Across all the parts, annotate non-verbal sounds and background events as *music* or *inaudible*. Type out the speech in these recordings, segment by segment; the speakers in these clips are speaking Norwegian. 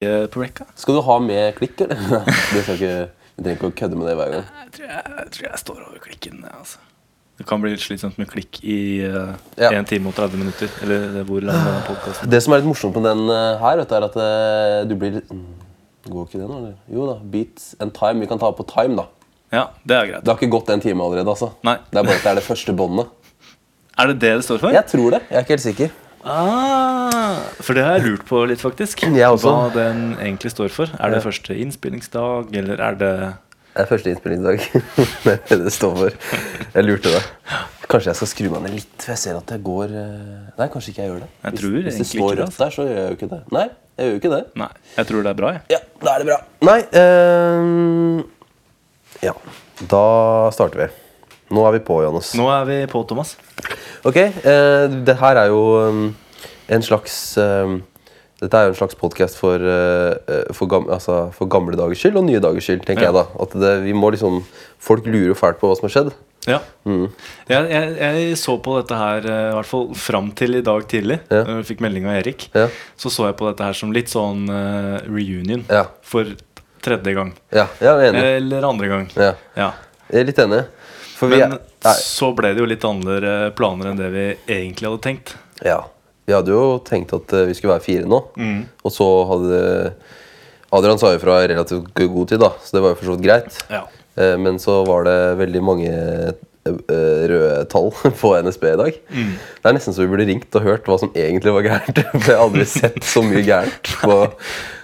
på rekka. Skal du ha med klikk, eller? *laughs* Du skal ikke, du trenger ikke å kødde med det hver gang. Jeg tror jeg, jeg, tror jeg står over klikken. Altså. Det kan bli litt slitsomt med klikk i uh, Ja. 1 time og 30 minutter. Eller hvor lang denne podkasten Det som er litt morsomt med den uh, her, du, er at uh, du blir litt mm, Går ikke det nå, eller? Jo da. Beats and time. Vi kan ta på time, da. Ja, det er greit. Det har ikke gått en time allerede, altså. Nei. Det er bare at det er det første båndet. Er det det det står for? Jeg tror det. Jeg er ikke helt sikker. Ah, for det har jeg lurt på litt, faktisk. Jeg også. Hva den egentlig står for. Er det Ja. første innspillingsdag, eller er det Det er første innspillingsdag. *laughs* det er det det står for. Jeg lurte det. Kanskje jeg skal skru meg ned litt, for jeg ser at det går eh, Nei, kanskje ikke jeg gjør det. Jeg hvis, tror hvis det står rødt der, så gjør jeg jo ikke det. Nei, jeg gjør jo ikke det. Nei, jeg tror det er bra, jeg. Ja, da er det bra. Nei eh, Ja, da starter vi. Nå er vi på, Johannes. Nå er vi på, Thomas. Ok, eh, det her er jo um, en slags um, Dette er jo en slags podkast for, eh, eh, for, gam, altså, for gamle dagers skyld og nye dagers skyld, tenker Ja. jeg da. At det, vi må liksom Folk lurer jo fælt på hva som har skjedd. Ja. Mm. Jeg, jeg, jeg så på dette her eh, i hvert fall fram til i dag tidlig. Ja. Når jeg fikk melding av Erik. Ja. Så så jeg på dette her som litt sånn uh, reunion Ja. for tredje gang. Ja, jeg er enig. Eller andre gang. Ja. Ja. Jeg er litt enig. Men er, så ble det jo litt andre planer enn det vi egentlig hadde tenkt. ja. Vi hadde jo tenkt at eh, vi skulle være fire nå. Mm. Og så hadde Adrian sa jo fra relativt god tid, da, så det var jo for så vidt greit. Ja. Eh, Men så var det veldig mange eh, røde tall *laughs* på NSB i dag. Mm. Det er nesten så vi burde ringt og hørt hva som egentlig var gærent. *laughs* For jeg har aldri sett så mye gærent. På,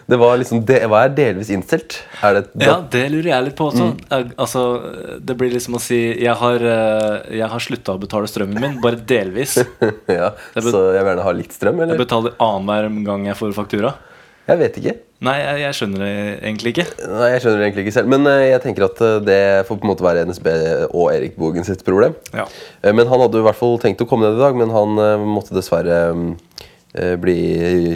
det var liksom, det var delvis innstilt. Det Ja, det lurer jeg litt på også. Mm. Jeg, Altså, det blir liksom å si Jeg har, eh, jeg har slutta å betale strømmen min, bare delvis. *laughs* ja, jeg Så jeg vil gjerne ha litt strøm, eller? Jeg betaler annenhver gang jeg får faktura. Jeg vet ikke. Nei, jeg, jeg skjønner det egentlig ikke. Nei, Jeg skjønner det egentlig ikke selv. Men eh, jeg tenker at eh, det får på en måte være NSB og Erik Bogen sitt problem. Ja. Men han hadde i hvert fall tenkt å komme ned i dag, men han måtte dessverre bli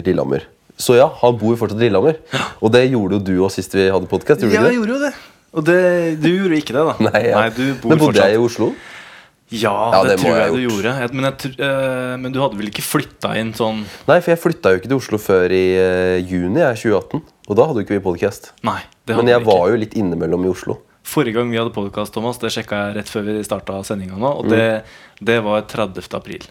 Lillehammer. Så ja, han bor fortsatt i Lillehammer. Og det gjorde jo du òg sist vi hadde podkast. Ja, jeg gjorde jo det. Og det, du gjorde ikke det, da. *laughs* Nei, ja. du bor Men bodde fortsatt jeg i Oslo? Ja, Ja, det, det tror jeg jeg du gjorde. Men, jeg, eh, men du hadde vel ikke flytta inn sånn Nei, for jeg flytta jo ikke til Oslo før i eh, juni jeg, 2018. Og da hadde jo ikke vi podkast. Nei. Men jeg var jo litt innimellom i Oslo. Forrige gang vi hadde podkast, Thomas, det sjekka jeg rett før vi starta sendinga nå, Mm. og det, det var 30. april.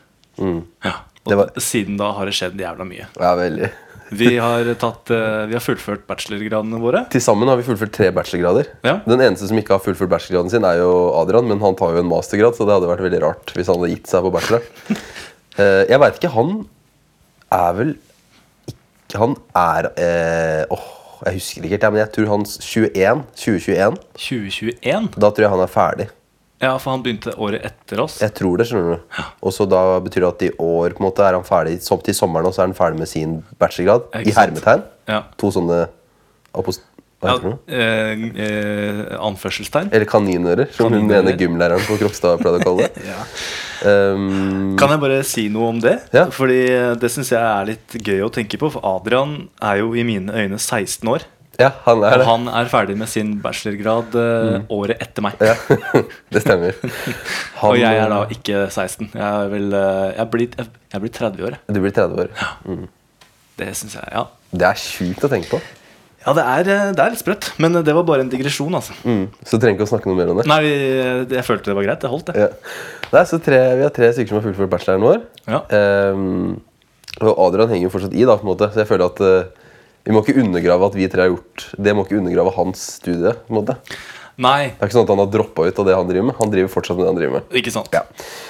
Ja. Og var- siden da har det skjedd jævla mye. Ja, veldig. Vi har, tatt, eh, vi har fullført bachelorgradene våre. Til sammen har vi fullført tre bachelorgrader. Ja. Den eneste som ikke har fullført bachelorgraden sin, er jo Adrian, men han tar jo en mastergrad, så det hadde vært veldig rart hvis han hadde gitt seg på bachelor. *laughs* Eh, jeg veit ikke. Han er vel ikke Han er eh, Åh, jeg husker ikke helt, men jeg tror han 21, 2021 2021. Da tror jeg han er ferdig. Ja, for han begynte året etter oss. Jeg tror det, skjønner du. Og så da betyr det at i år på en måte er han ferdig som til sommeren, og så er han ferdig med sin bachelorgrad. I hermetegn. Ja. To sånne apost... Hva Ja, heter det? eh, eh, anførselstegn. Eller kaninører, som hun ene gymlæreren på Krokstad pleide å kalle det. *laughs* Ja. Um, Kan jeg bare si noe om det? Ja. Fordi det syns jeg er litt gøy å tenke på. For Adrian er jo i mine øyne 16 år. Ja, han er Og det. han er ferdig med sin bachelorgrad mm. året etter meg. Ja, *laughs* det stemmer. Han, *laughs* Og jeg er da ikke 16. Jeg er vel eh, Jeg blir, jeg, jeg blir 30 år. Du blir 30 år. Det syns jeg, ja. Det er sjukt å tenke på. Ja, det er, eh, det er litt sprøtt. Men det var bare en digresjon, altså. Mm. Så du trenger ikke å snakke noe mer om det. Nei, jeg følte det var greit. Det holdt, det. Ja. Nei, så tre, Vi har tre stykker som har fullført bacheloren vår. Ja. Um, og Adrian henger jo fortsatt i, da, på en måte. så jeg føler at uh, vi må ikke undergrave at vi tre har gjort Det må ikke undergrave hans studie. på en måte Nei, Det er ikke sånn at han har droppa ut av det han driver med. Han driver fortsatt med det han driver med. ikke sant. Ja.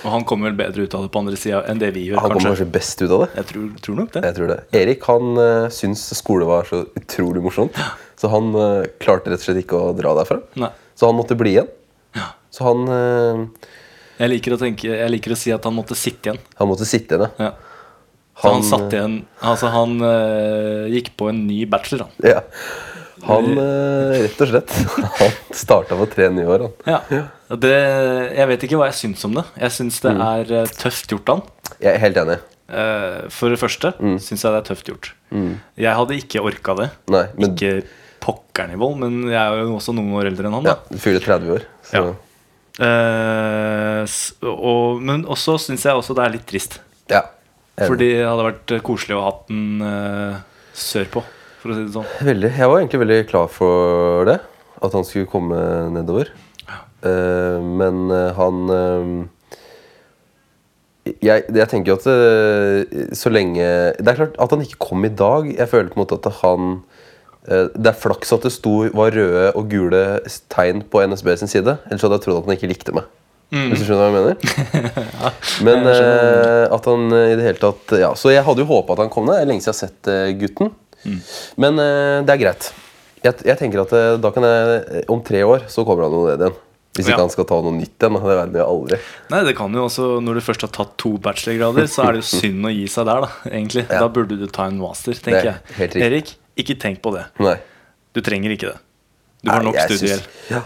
Og han kommer vel bedre ut av det på andre sida enn det vi gjør, Han kommer kanskje. kanskje best ut av det. Jeg tror, tror nok det. Jeg tror det. Erik han uh, syns skole var så utrolig morsomt. Så han uh, klarte rett og slett ikke å dra derfra. Nei. Så han måtte bli igjen. Ja. Så han, uh, Jeg liker, tenke, jeg liker å si at han måtte sitte igjen. han måtte sitte igjen. ja. Ja. Han, Han, satt igjen Altså, han uh, gikk på en ny bachelor, han. Ja. Han uh, rett og slett *laughs* Han starta på tre nye år. Han. Ja. Det, jeg vet ikke hva jeg syns om det. Jeg syns det Mm. er eh, tøft gjort han. Jeg er helt enig. Uh, For det første Mm. syns jeg det er tøft gjort. Jeg hadde ikke orka det. Nei, men Ikke vold, men jeg er jo også noen år eldre enn han. ja, da du fyller 30 år. Så. Ja. Uh, og, Men også syns jeg også det er litt trist. Ja. Fordi det hadde vært koselig å ha hatt den uh, sørpå. for å si det sånn. Veldig. Jeg var egentlig veldig klar for det. At han skulle komme nedover. Eh, men eh, han uh, jeg, jeg tenker jo at så lenge Det er klart at han ikke kom i dag. Jeg føler på en måte at han Det er flaks at det sto, var røde og gule tegn på NSB sin side. Ellers hadde jeg trodd at han ikke likte meg. Hvis du skjønner hva jeg mener? *laughs* Men jeg eh, at han eh, i det hele tatt Ja, Så jeg hadde jo håpa at han kom ned. Det er lenge siden jeg har sett eh, gutten. Men eh, det er greit. Jeg, jeg tenker at da kan jeg Om tre år så kommer han jo ned igjen. Hvis ikke Ja. han skal ta noe nytt igjen. Det verden jeg aldri. Nei, det kan jo også Når du først har tatt to bachelorgrader, så er det jo *laughs* synd å gi seg der, da. Egentlig Ja. Da burde du ta en master, tenker er jeg. Erik, ikke tenk på det. Nei. Du trenger ikke det. Du har nok studiegjeld. Ja.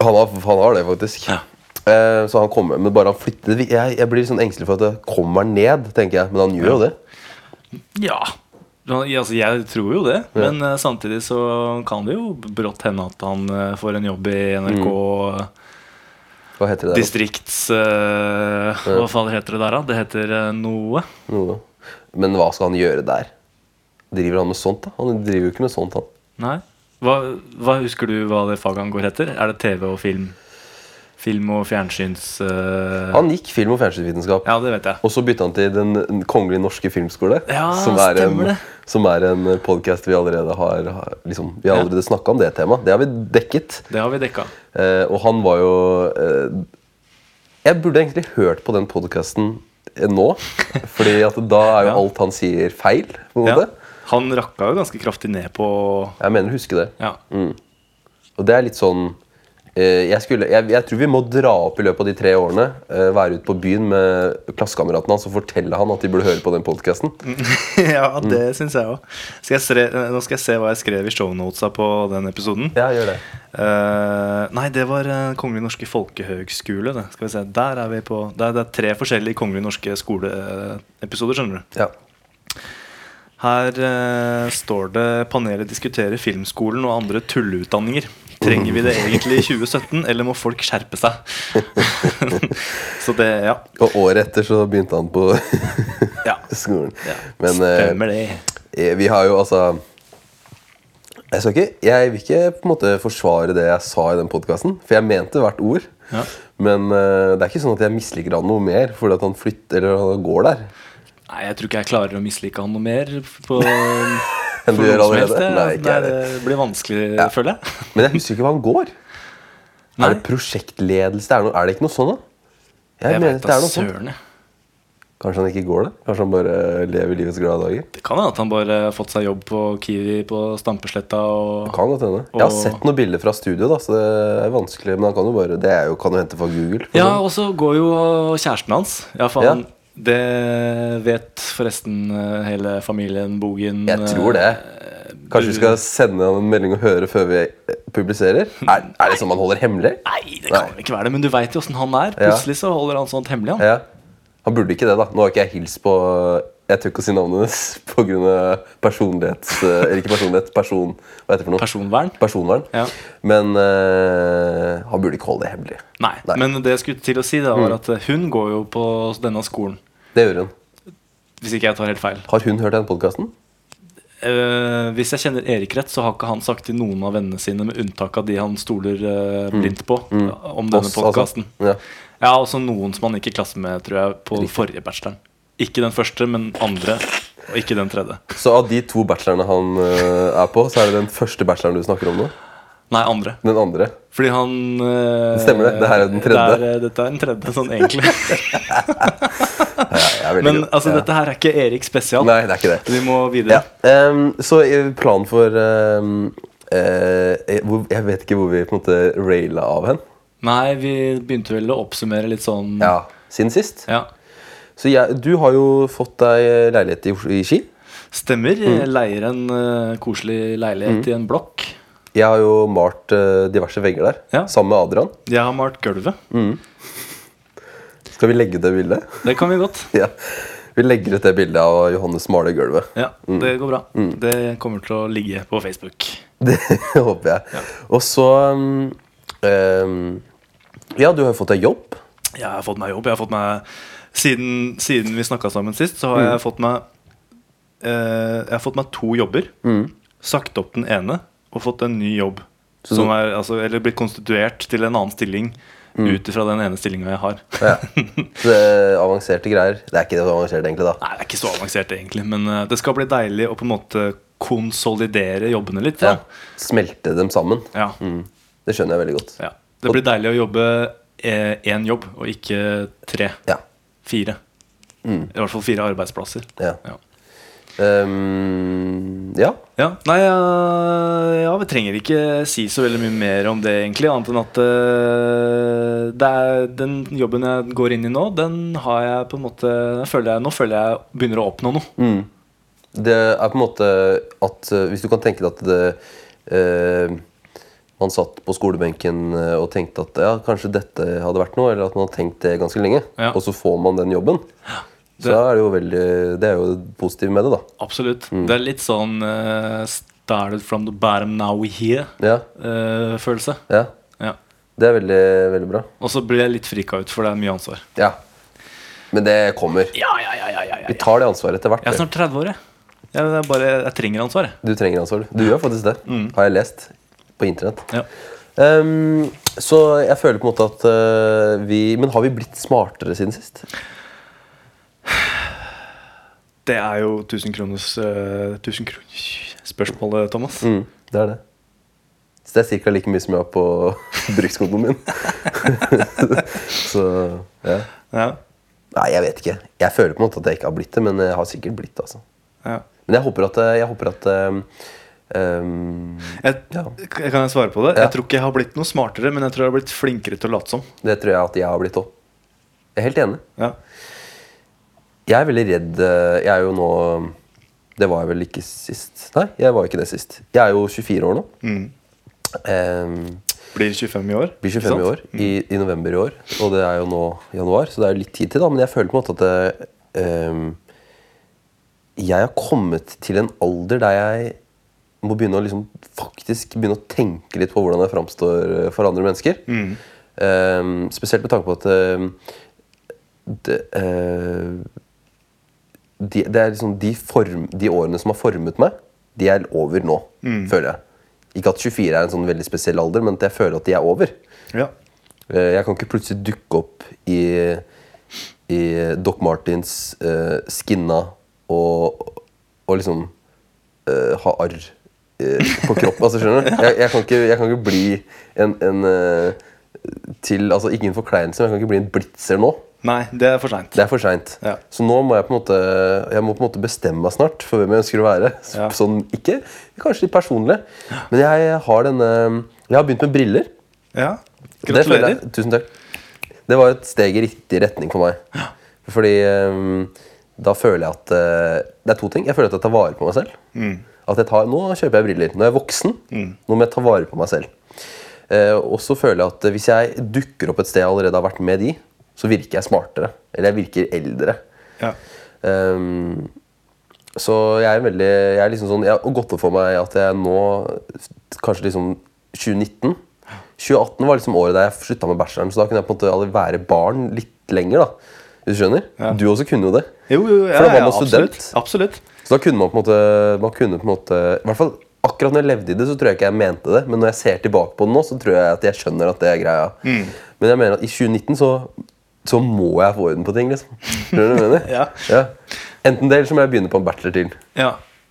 Han, han har det, faktisk. Ja. Eh, så han kommer Men bare han flytter Jeg, jeg blir sånn engstelig for at det kommer ned, tenker jeg. Men han gjør jo det. Ja. Ja, Altså, jeg tror jo det, men eh, samtidig så kan det jo brått hende at han eh, får en jobb i NRK Hva heter det? der? distrikts... eh, Hva faen heter det der, da? Det heter noe. Noe. Men hva skal han gjøre der? Driver han med sånt, da? Han driver jo ikke med sånt, han. Nei? Hva, hva Husker du hva det faget han går etter? Er det TV og film? Film og fjernsyns... Uh... Han gikk film- og fjernsynsvitenskap. Ja, det vet jeg. Og så bytta han til Den kongelige norske filmskole. Ja, som er stemmer en, det. som er en podkast vi allerede har har- liksom, Vi har allerede snakka om det temaet. Det har vi dekket. Det har vi dekka. Eh, og han var jo eh, Jeg burde egentlig hørt på den podkasten nå. *laughs* Fordi at da er jo Ja. alt han sier, feil. på en Ja. måte Han rakka jo ganske kraftig ned på Jeg mener å huske det. Ja. Og det er litt sånn eh, jeg, skulle, jeg, jeg tror vi må dra opp i løpet av de tre årene. eh, være ute på byen med klassekameraten hans og fortelle han at de burde høre på den podkasten. *laughs* ja, det syns jeg òg. Nå skal jeg se hva jeg skrev i shownotesa på den episoden. Ja, gjør det. uh, nei, det var Kongelig norske folkehøgskole. Det. Skal vi se, Der er vi på Det er, det er tre forskjellige Kongelig norske skoleepisoder, skjønner du. Ja. Her uh, står det 'Panelet diskuterer filmskolen og andre tulleutdanninger'. Trenger vi det egentlig i 2017, eller må folk skjerpe seg? *laughs* Så det, ja. Og året etter så begynte han på *laughs* skolen. ja. Men eh, Stemmer det. eh, vi har jo altså jeg, ikke, jeg vil ikke på en måte forsvare det jeg sa i den podkasten, for jeg mente hvert ord. Ja. Men uh, det er ikke sånn at jeg misliker han noe mer fordi at han flytter eller han går der. Nei, jeg tror ikke jeg klarer å mislike han noe mer. På, *laughs* Enn du gjør allerede? helst. Nei, ikke det, det blir vanskelig, Ja. føler jeg. *laughs* Men jeg husker ikke hva han går. Nei. Er det prosjektledelse? Er, det er det ikke noe sånn, da? Jeg, Jeg mener vet det er noe sånn. Kanskje han ikke går det? Kanskje han bare lever livets glade dager? Det kan hende at han bare har fått seg jobb på Kiwi på Stampesletta. Og... Kan godt hende. Jeg har Og- sett noen bilder fra studio, da, så det er vanskelig. Men han kan jo bare Det er jo, kan jo hente fra Google. Ja, sånn. og så går jo kjæresten hans. Ja, faen. Det vet forresten eh, hele familien Bogen. Jeg tror det. eh, Kanskje vi skal sende han en melding og høre før vi eh, publiserer? Er, er det sånn man holder hemmelig? Nei, det kan Nei. ikke være det, men du veit jo åssen han er. Plutselig så holder han sånt hemmelig. Han. Ja. Han burde ikke det, da. Nå har ikke jeg hilst på Jeg tør ikke å si navnet hennes pga. personlighets... eh, Eller ikke personlighet, person... Hva heter det for noe? Personvern. Personvern. Ja. Men uh, han burde ikke holde det hemmelig. Nei, Nei. Mm. men det jeg skulle til å si, da, var at eh, hun går jo på denne skolen. Det gjør hun. Hvis ikke jeg tar helt feil. Har hun hørt den podkasten? Uh, hvis jeg kjenner Erik rett, så har ikke han sagt til noen av vennene sine, med unntak av de han stoler uh, blindt på, om denne podkasten. altså. Ja. Ja, også noen som han gikk i klasse med, tror jeg, på forrige bacheloren. Ikke den første, men andre. Og ikke den tredje. Så av de to bachelorene han uh, er på, så er det den første bacheloren du snakker om nå? Nei, andre. Den andre? Fordi han uh, Stemmer det. Det her er den tredje. det er, eh, dette er den tredje, sånn egentlig. *laughs* Ja, Men altså, ja. dette her er ikke Erik spesial. Nei, det er ikke det. Vi må videre. Ja. Um, så planen for um, uh, Jeg vet ikke hvor vi på en måte raila av hen. Nei, vi begynte vel å oppsummere litt sånn Ja, Siden sist. Ja. Så jeg, du har jo fått deg leilighet i, i Ski. Stemmer. Mm. Jeg leier en uh, koselig leilighet i en blokk. Jeg har jo malt uh, diverse vegger der, Ja. sammen med Adrian. Jeg har malt gulvet. Skal vi legge det bildet? Det kan vi godt. *laughs* ja. Vi legger ut det bildet av Johannes maler gulvet. Ja, Mm. Det går bra. Det kommer til å ligge på Facebook. *laughs* Det håper jeg. Og så um, um, Ja, du har jo fått deg jobb. Jeg har fått meg jobb. Jeg har fått meg Siden, siden vi snakka sammen sist, så har jeg fått meg eh, Jeg har fått meg to jobber. Sagt opp den ene og fått en ny jobb. Så som er, altså, eller blitt konstituert til en annen stilling ut ifra den ene stillinga jeg har. Ja. *laughs* Så det er avanserte greier. Det er ikke så avansert, egentlig. da Nei, det er ikke så avansert egentlig, men uh, det skal bli deilig å på en måte konsolidere jobbene litt. ja. Smelte dem sammen. Ja. Mm. Det skjønner jeg veldig godt. Ja. Det blir deilig å jobbe én jobb, og ikke tre. Ja. Fire. I hvert fall fire arbeidsplasser. Ja. Ja. Um, ja. Ja, nei, ja, vi trenger ikke si så veldig mye mer om det, egentlig. Annet enn at eh, det er, den jobben jeg går inn i nå, den har jeg på en måte føler jeg, Nå føler jeg begynner å oppnå noe. Mm. Det er på en måte at eh, Hvis du kan tenke deg at det, eh, man satt på skolebenken eh, og tenkte at ja, kanskje dette hadde vært noe, eller at man har tenkt det ganske lenge, Ja. og så får man den jobben, så er det jo veldig Det er jo det positive med det, da. Absolutt. Det er litt sånn uh, started from the bottom, now we here-følelse. Ja. ja. ja. Det er veldig, veldig bra. Og så blir jeg litt frika ut, for det er mye ansvar. Ja. Men det kommer. Ja, ja, ja, ja, ja, ja. Vi tar det ansvaret etter hvert. Jeg er snart 30 år, jeg. Jeg, bare, jeg trenger ansvar. Du trenger ansvar. Du gjør faktisk det. Har jeg lest på internett. Ja. Um, så jeg føler på en måte at uh, vi Men har vi blitt smartere siden sist? Det er jo 1000 kroners uh, 1000 kroners spørsmålet, Thomas. Mm, det er det. Så det er ca. like mye som jeg har på *laughs* brukskontoen min. *laughs* så ja. Ja. Nei, jeg vet ikke. Jeg føler på en måte at jeg ikke har blitt det, men jeg har sikkert blitt det. altså. Ja. Men jeg håper at, jeg håper at ehm, ehm, Jeg, Ja. Kan jeg svare på det? Ja. Jeg tror ikke jeg har blitt noe smartere, men jeg tror jeg har blitt flinkere til å late som. Det tror jeg at jeg har blitt òg. Jeg er helt enig. Ja. Jeg er veldig redd eh, Jeg er jo nå Det var jeg vel ikke sist. Nei, jeg var ikke det sist. Jeg er jo 24 år nå. Mm. Um, Blir 25 i år. blir 25 i år, år, i, i november i år. Og det er jo nå januar, så det er litt tid til, da. Men jeg føler på en måte at det, um, jeg har kommet til en alder der jeg må begynne å liksom faktisk begynne å tenke litt på hvordan jeg framstår eh, for andre mennesker. Mm. Ehm, spesielt med tanke på at ehm, det, uh, de, det er liksom de, form, de årene som har formet meg, de er over nå, føler jeg. Ikke at 24 er en sånn veldig spesiell alder, men at jeg føler at de er over. Ja. Uh, Jeg kan ikke plutselig dukke opp i, i Doc Martins uh, skinna og, og liksom uh, ha arr på kroppen. Altså, skjønner du? *laughs* Jeg, jeg, kan ikke, jeg kan ikke bli en, en eh, til, altså Ikke en forkleinelse, men jeg kan ikke bli en blitzer nå. Nei, det er for seint. Det er for seint. Ja. Så nå må jeg på en måte Jeg må på en måte bestemme meg snart for hvem jeg ønsker å være. Ja. Sånn, ikke Kanskje litt personlig, men jeg har denne Jeg har begynt med briller. Ja. Gratulerer. jeg- Tusen takk. Det var et steg i riktig retning for meg. Fordi um, da føler jeg at eh, Det er to ting. Jeg føler at jeg tar vare på meg selv. At jeg tar, Nå kjøper jeg briller. Nå er jeg voksen. Nå må jeg ta vare på meg selv. Eh, og så føler jeg at hvis jeg dukker opp et sted jeg allerede har vært med i, så virker jeg smartere. Eller jeg virker eldre. Ja. Um, så jeg er veldig Jeg er liksom sånn Jeg har gått opp for meg at jeg nå Kanskje liksom 2019 2018 var liksom året der jeg slutta med bacheloren, så da kunne jeg på en måte aldri være barn litt lenger. da Hvis du skjønner? Ja. Du også kunne jo det. Jo, jo, ja, For da var ja, man student. absolutt. Så da kunne man på en måte Man kunne på en måte I hvert fall akkurat når jeg levde i det, så tror jeg ikke jeg mente det. Men når jeg ser tilbake på det nå, så tror jeg at jeg skjønner at det er greia. Mm. Men jeg mener at i 2019 så, så må jeg få orden på ting, liksom. Skjønner du hva jeg mener? *laughs* Ja. Enten det, eller så må jeg begynne på en bachelor til. Ja.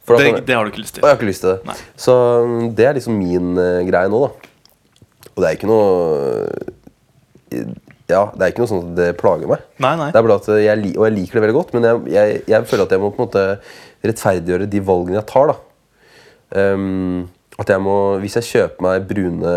For Det, kan det har du ikke lyst Og til. jeg har ikke lyst til det. Nei. Så mm, det er liksom min uh, greie nå, da. Og det er ikke noe eh, Ja, det er ikke noe sånn at det plager meg. Nei, nei. Det er bare at jeg, Og jeg liker det veldig godt, men jeg, jeg, jeg føler at jeg må på en måte rettferdiggjøre de valgene jeg tar. da Um, At jeg må Hvis jeg kjøper meg brune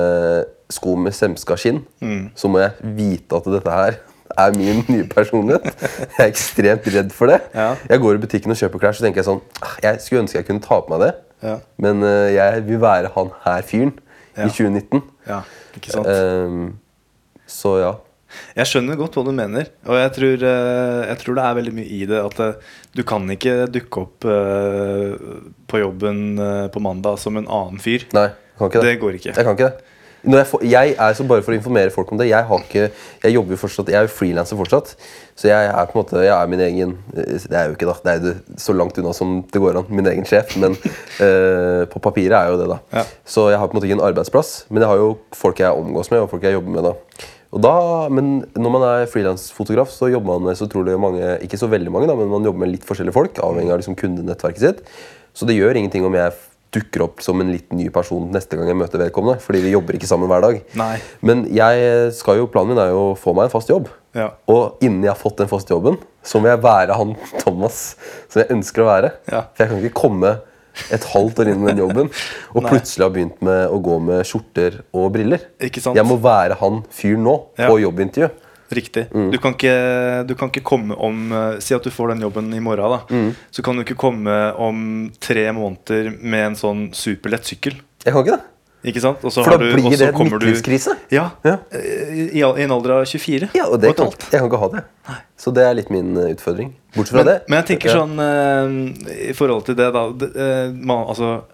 sko med semska skinn, Mm. så må jeg vite at dette her er min *laughs* nye personlighet. Jeg er ekstremt redd for det. Ja. Jeg går i butikken og kjøper klær, så tenker jeg sånn «Ah, Jeg skulle ønske jeg kunne ta på meg det, Ja. men uh, jeg vil være han her fyren Ja. i 2019. Ja, ikke sant? Um, så ja. Jeg skjønner godt hva du mener, og jeg tror, eh, jeg tror det er veldig mye i det. At eh, du kan ikke dukke opp eh, på jobben på mandag som en annen fyr. Nei, kan ikke det. Det går ikke. Jeg kan ikke det. Jeg, får, jeg er så bare for å informere folk om det Jeg, har ikke, jeg jobber jo fortsatt Jeg er jo frilanser fortsatt. Så jeg er på en måte Jeg er min egen Det er jo ikke da Det er jo så langt unna som det går an. Min egen sjef. Men uh, *laughs* på papiret er jo det, da. Ja. Så jeg har på en måte ikke en arbeidsplass. Men jeg har jo folk jeg omgås med, og folk jeg jobber med. da da, Men når man er frilansfotograf, så jobber man med så utrolig mange Ikke så veldig mange, da, men man jobber med litt forskjellige folk. Avhengig av liksom kundenettverket sitt. Så det gjør ingenting om jeg dukker opp som en litt ny person neste gang jeg møter vedkommende. Fordi vi jobber ikke sammen hver dag. Nei. Men jeg skal jo, planen min er jo å få meg en fast jobb. Ja. Og innen jeg har fått den faste jobben, så må jeg være han Thomas som jeg ønsker å være. Ja. For jeg kan ikke komme et halvt år inn i den jobben og plutselig har begynt med å gå med skjorter og briller. Ikke sant? Jeg må være han fyren nå Ja. på jobbintervju. Riktig. Mm. Du, kan ikke, du kan ikke komme om eh, Si at du får den jobben i morgen. da Mm. Så kan du ikke komme om tre måneder med en sånn superlett sykkel. Jeg kan ikke det. Ikke sant? For har da du- blir det en midtlivskrise? du- Ja. Ja. eh, I, I en alder av 24. Ja, og det og kan, jeg kan ikke ha det. Så det er litt min eh, utfordring. Bortsett fra Men, det. men jeg tenker sånn uh, I forhold til det, da eh, man, Altså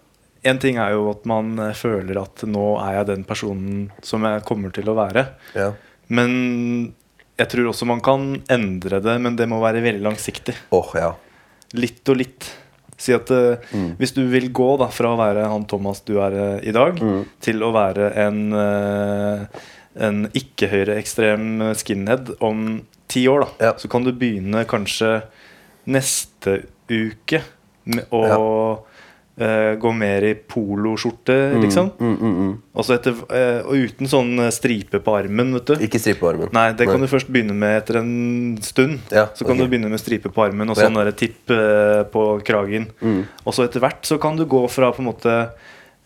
En ting er jo at man føler at nå er jeg den personen som jeg kommer til å være. ja. Men jeg tror også man kan endre det, men det må være veldig langsiktig. Åh, ja. Litt og litt. Si at eh, Mm. Hvis du vil gå da fra å være han Thomas du er eh, i dag, Mm. til å være en, eh, en ikke-høyreekstrem skinhead om ti år, da, Ja. så kan du begynne kanskje neste uke med å eh, gå mer i poloskjorte, liksom. Mm, mm, mm. Og, så etter, uh, og uten sånn eh, stripe på armen, vet du. Ikke stripe på armen. Nei, det kan du først begynne med etter en stund. Ja, så kan okay. du begynne med stripe på armen og Ja. sånn tipp uh, på kragen. Mm. Og så etter hvert så kan du gå fra på en måte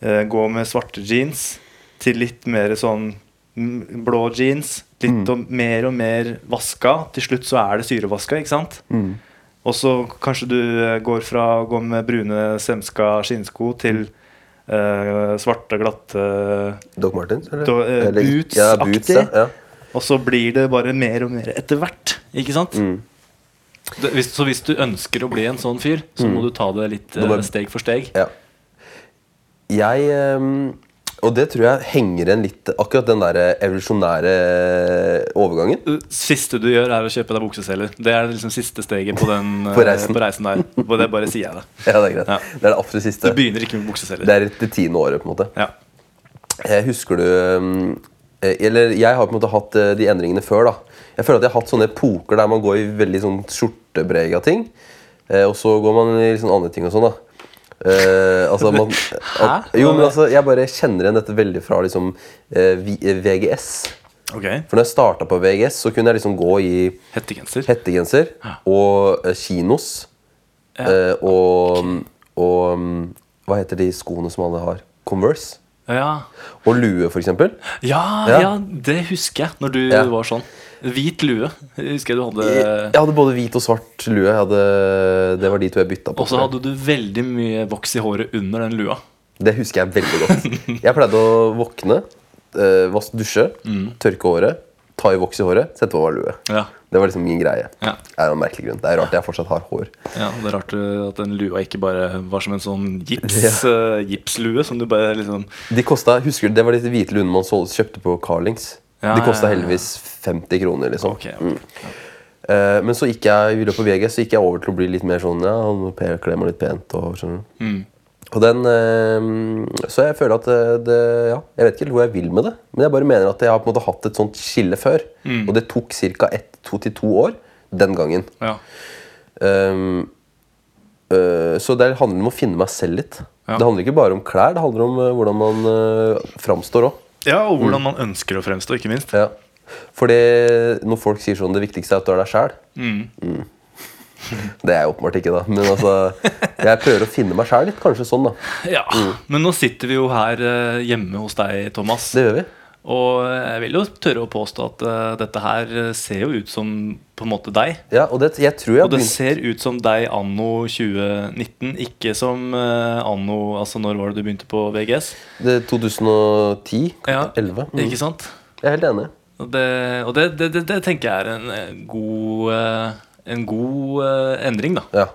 gå med svarte jeans til litt mer sånn mm, blå jeans. Litt Mm. og mer og mer vaska. Til slutt så er det syrevaska, ikke sant? Mm. Og så kanskje du eh, går fra å gå med brune semska skinnsko til eh, svarte, glatte Doc Martens? Eller? Eh, Eller- boots-aktig. Ja, boots, ja. Og så blir det bare mer og mer etter hvert. Ikke sant? Mm. Det, hvis, så hvis du ønsker å bli en sånn fyr, så må du ta det litt eh, steg for steg. ja. Jeg ehm, Og det tror jeg henger igjen litt Akkurat den der evolusjonære overgangen. Siste du gjør, er å kjøpe deg bukseseler. Det er liksom siste steget på den *laughs* eh, På reisen. på reisen der. Og det bare sier jeg det. Ja, det er greit. Ja. Det er det absolutt siste. Du begynner ikke med bukseseler. Det er det tiende året, på en måte. Ja. Jeg husker du eh, Eller jeg har på en måte hatt eh, de endringene før. da Jeg føler at jeg har hatt sånne epoker der man går i veldig sånn skjortebrega ting. eh, Og så går man i sånn andre ting og sånn. da Eh, altså man, at, jo, men altså, Jeg bare kjenner igjen dette veldig fra liksom uh, eh, VGS. Okay. For når jeg starta på VGS, så kunne jeg liksom gå i Hettegenser. hettegenser og uh, kinos. Ja. eh, og, og um, Hva heter de skoene som alle har? Converse. Ja. Og lue, for eksempel. Ja, det husker jeg når du var sånn. Hvit lue. Jeg husker du hadde Jeg hadde både hvit og svart lue. Hadde, det var de to jeg bytta på. Og så hadde du veldig mye voks i håret under den lua. Det husker jeg veldig godt. Jeg pleide å våkne, eh, dusje, Mm. tørke håret, ta i voks i håret, sette på meg lue. Ja. Det var liksom min greie. Ja. Det er en merkelig grunn. Det er rart jeg fortsatt har hår. Ja, Det er rart uh, at den lua ikke bare var som en sånn gips, uh, gipslue som du bare liksom De kostet, husker du, Det var de hvite luene man kjøpte på Carlings. Ja, de kosta heldigvis 50 kroner. liksom Okay, okay. Mm. Uh, Men så gikk jeg i løpet av VG Så gikk jeg over til å bli litt mer sånn Ja, kle meg litt pent. Og, Mm. Og den uh, Så jeg føler at det, det Ja, jeg vet ikke hvor jeg vil med det. Men jeg bare mener at jeg har på en måte hatt et sånt skille før. Mm. Og det tok ca. ett til to år den gangen. Ja. Um, uh, så det handler om å finne meg selv litt. Ja. Det handler ikke bare om klær, det handler om hvordan man uh, framstår òg. Ja, og hvordan man ønsker å fremstå, ikke minst. Ja. Fordi når folk sier sånn det viktigste er at du er deg sjæl Mm. *laughs* Det er jeg åpenbart ikke, da. Men altså, jeg prøver å finne meg sjæl litt. Kanskje sånn, da. Ja, Men nå sitter vi jo her uh, hjemme hos deg, Thomas. Det gjør vi. Og jeg vil jo tørre å påstå at uh, dette her ser jo ut som på en måte deg. Ja, og det, jeg tror jeg Og det ser ut som deg anno 2019, ikke som uh, anno Altså når var det du begynte på VGS? det er 2010? Ja, 11? Mm. Ikke sant? Jeg er helt enig. Og det, og det, det, tenker jeg er en eh, god, uh, en god endring, da. Ja.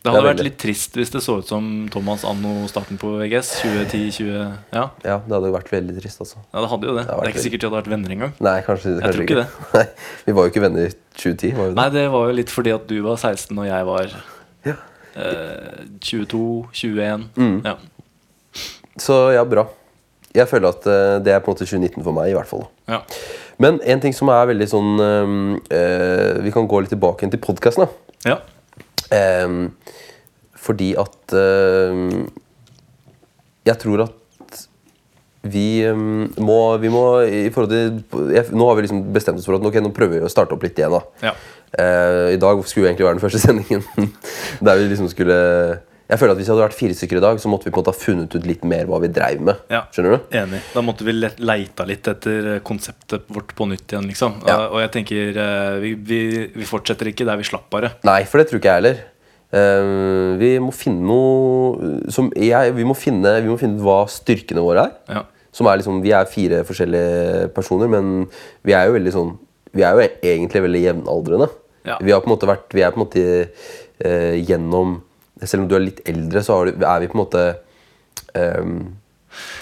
Det hadde Det vært litt trist hvis det så ut som Thomas anno starten på VGS. 2010-20 ja. Ja, det hadde jo vært veldig trist, altså. ja, det hadde jo det. Det Det er ikke sikkert de hadde vært venner engang. Nei, kanskje, kanskje tror ikke det *laughs* Nei, Vi var jo ikke venner i 2010, var vi det? Nei, det var jo litt fordi at du var 16 og jeg var Ja. eh, 22, 21. Mm. Ja. Så ja, bra. Jeg føler at eh, det er på en måte 2019 for meg, i hvert fall. ja. Men en ting som er veldig sånn eh, Vi kan gå litt tilbake til podkasten. ja. Um, fordi at eh, Jeg tror at vi eh, må, vi må i forhold til jeg, Nå har vi liksom bestemt oss for at okay, nå prøver vi å starte opp litt igjen. da ja. Eh, I dag skulle egentlig være den første sendingen *laughs* der vi liksom skulle Jeg føler at Hvis vi hadde vært fire stykker i dag, så måtte vi på en måte ha funnet ut litt mer hva vi dreiv med. Ja. Skjønner du? Enig. Da måtte vi le- leita litt etter eh, konseptet vårt på nytt igjen, liksom. Ja. Og, jeg tenker eh, vi, vi, vi fortsetter ikke der vi slapp, bare. Nei, for det tror ikke jeg heller. Eh, vi må finne noe som jeg, vi, må finne, vi må finne ut hva styrkene våre er. Ja. Som er liksom, Vi er fire forskjellige personer, men vi er jo veldig sånn Vi er jo egentlig veldig jevnaldrende. Ja. Vi har på en måte vært Vi er på en måte eh, gjennom Selv om du er litt eldre, så har du, er vi på en måte um,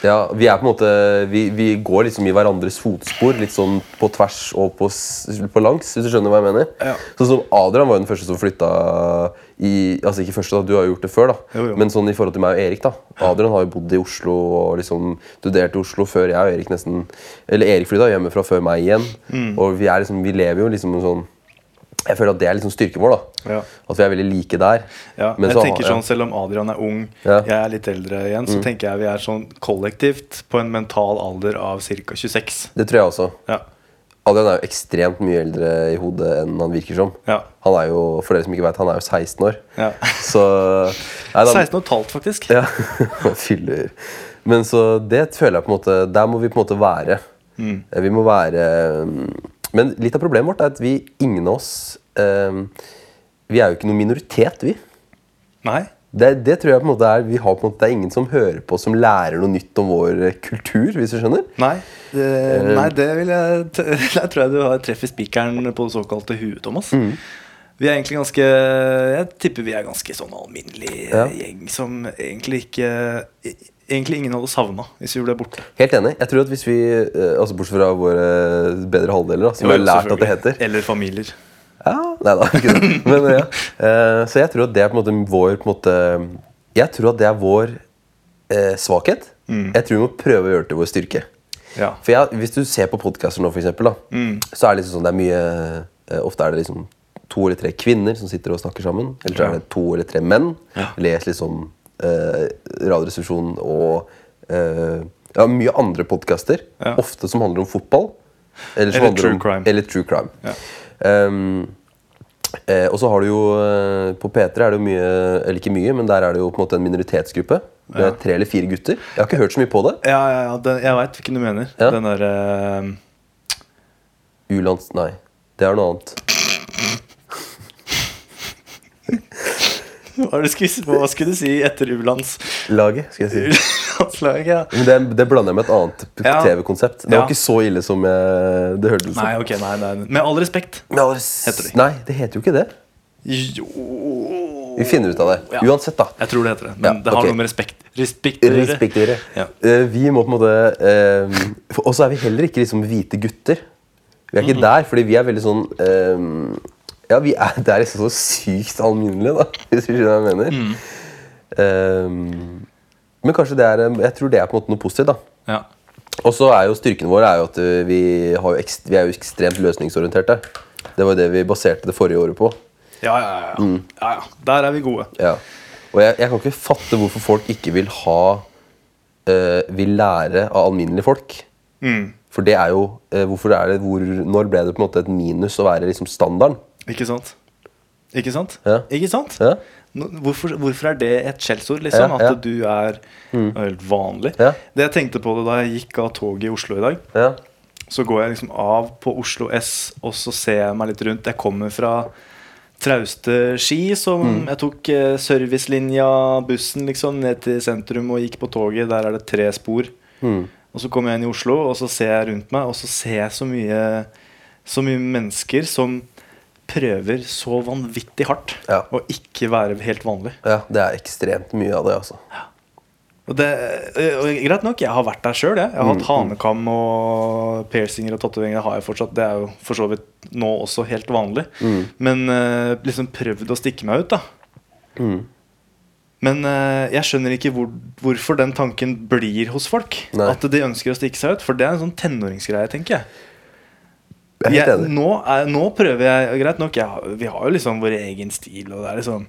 ja, vi er på en måte vi, vi går liksom i hverandres fotspor, litt sånn på tvers og på, på langs, hvis du skjønner hva jeg mener. Ja. Sånn som Adrian var jo den første som flytta i Altså ikke første, da, du har jo gjort det før, da. Jo, jo. Men sånn i forhold til meg og Erik, da. Adrian har jo bodd i Oslo og liksom studert i Oslo før jeg og Erik nesten Eller Erik flytta hjemmefra før meg igjen. Mm. Og vi, er liksom, vi lever jo liksom en sånn Jeg føler at det er liksom styrken vår, da. Ja. At vi er veldig like der. Ja, jeg så- tenker ja. sånn, Selv om Adrian er ung, Ja. Mm. jeg er litt eldre igjen, så tenker jeg vi er sånn kollektivt på en mental alder av ca. 26. Det tror jeg også. Ja. Adrian er jo ekstremt mye eldre i hodet enn han virker som. Ja. Han er jo, for dere som ikke vet, han er jo 16 år. Ja. Så nei, da- 16 og et halvt, faktisk. Ja, *laughs* fyller. Men så det føler jeg på en måte Der må vi på en måte være. Mm. Vi må være mm, Men litt av problemet vårt er at vi, ingen av oss eh, Vi er jo ikke noen minoritet, vi. Nei. Det, det tror jeg på en måte er Vi har på en måte, Det er ingen som hører på som lærer noe nytt om vår eh, kultur, hvis du skjønner. Nei. Det, nei, det vil jeg *laughs* Der tror jeg du har treffer spikeren på det såkalte huet, Thomas. Mm. Vi er egentlig ganske Jeg tipper vi er ganske sånn alminnelig Ja. gjeng som egentlig ikke Egentlig ingen hadde savna hvis vi ble borte. Helt enig. Jeg tror at hvis vi, eh, altså Bortsett fra våre bedre halvdeler, som har lært at det heter. Eller familier. Ja, nei da, ikke det. *laughs* Men ja. Eh, så jeg tror at det er på en måte vår på en måte, Jeg tror at det er vår eh, svakhet. Jeg tror vi må prøve å gjøre det til vår styrke. Ja. For jeg, Hvis du ser på podkaster nå, for eksempel, da, så er det liksom sånn det er mye eh, Ofte er det liksom to eller tre kvinner som sitter og snakker sammen. Eller så er det to eller tre menn. Les liksom Radioresepsjonen og eh, ja, mye andre podkaster. Ja. Ofte som handler om fotball. Eller, Eller true om, crime. Eller true crime. Ja. Um, eh, og så har du jo eh, På P3 er det jo mye Eller ikke mye, men der er det jo på en måte en minoritetsgruppe. Det er tre eller fire gutter. Jeg har ikke hørt så mye på det. Ja, ja, ja den, jeg veit hvilken du mener. Den derre Ulands... Nei, det er noe annet. *laughs* hva, skulle, hva skulle du si etter U-landslaget? Si. Ja. Men det, det blander jeg med et annet Ja. TV-konsept. Det var Ja. ikke så ille som jeg, det hørtes ut som. Nei, ok, nei, nei. Med all respekt. med all res Heter det. Nei, det heter jo ikke det. Jo Vi finner ut av det. Uansett, da. Jeg tror det heter det. Men det har okay. noe med respekt Respekt å. Respektere. Ja. Eh, vi må på en måte uh, Og så er vi heller ikke liksom hvite gutter. Vi er ikke der, fordi vi er veldig sånn eh, Ja, vi er, det er liksom så sykt alminnelig, da, hvis du skjønner hva jeg mener. Eh, men kanskje det er Jeg tror det er på en måte noe positivt, da. Ja. Og så er jo styrken vår er jo at vi, har jo ekst, vi er jo ekstremt løsningsorienterte. Det var jo det vi baserte det forrige året på. Ja, ja, ja, ja. Mm. ja, ja. Der er vi gode. Ja. Og jeg, jeg kan ikke fatte hvorfor folk ikke vil ha uh, Vil lære av alminnelige folk. Mm. For det er jo uh, Hvorfor er det hvor, Når ble det på en måte et minus å være liksom standarden? Ikke sant? Ikke sant? Ja. Ikke sant? Ja. Hvorfor, hvorfor er det et skjellsord? Liksom? Ja. At du er helt vanlig. Det jeg tenkte på det da jeg gikk av toget i Oslo i dag, Ja. så går jeg liksom av på Oslo S, og så ser jeg meg litt rundt. Jeg kommer fra trauste Ski, som Mm. jeg tok eh, servicelinja, bussen, liksom, ned til sentrum og gikk på toget. Der er det tre spor. Mm. Og så kommer jeg inn i Oslo, og så ser jeg rundt meg, og så ser jeg så mye, så mye mennesker som prøver så vanvittig hardt Ja. å ikke være helt vanlig. Ja, det er ekstremt mye av det, altså. Og det, og Greit nok, jeg har vært der sjøl. Jeg. jeg har Mm, hatt hanekam og piercinger og tatoveringer. har jeg fortsatt Det er jo for så vidt nå også helt vanlig. Mm. Men eh, liksom prøvd å stikke meg ut, da. Mm. Men eh, jeg skjønner ikke hvor, hvorfor den tanken blir hos folk. Nei. At de ønsker å stikke seg ut. For det er en sånn tenåringsgreie, tenker jeg. Jeg er helt enig. nå, nå prøver jeg Greit nok, jeg, vi har jo liksom vår egen stil. Og det er liksom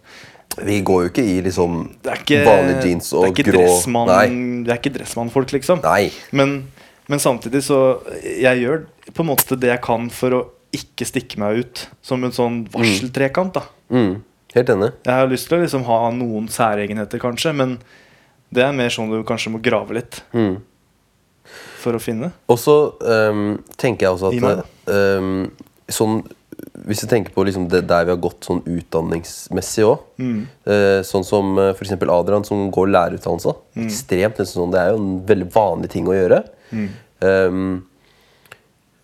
Vi går jo ikke i liksom ikke, vanlige jeans og grå Nei. Det er ikke dressmannfolk, liksom. Nei. Men, men samtidig så Jeg gjør på en måte det jeg kan for å ikke stikke meg ut som en sånn varseltrekant. da Mm. Helt enig. Jeg har lyst til å liksom ha noen særegenheter, kanskje, men det er mer sånn du kanskje må grave litt Mm. For å finne. Og så um, tenker jeg også at um, sånn Hvis du tenker på liksom det der vi har gått sånn utdanningsmessig òg Mm. Sånn som uh, f.eks. Adrian, som går lærerutdannelse. Mm. Ekstremt sånn, Det er jo en veldig vanlig ting å gjøre. Mm. Um,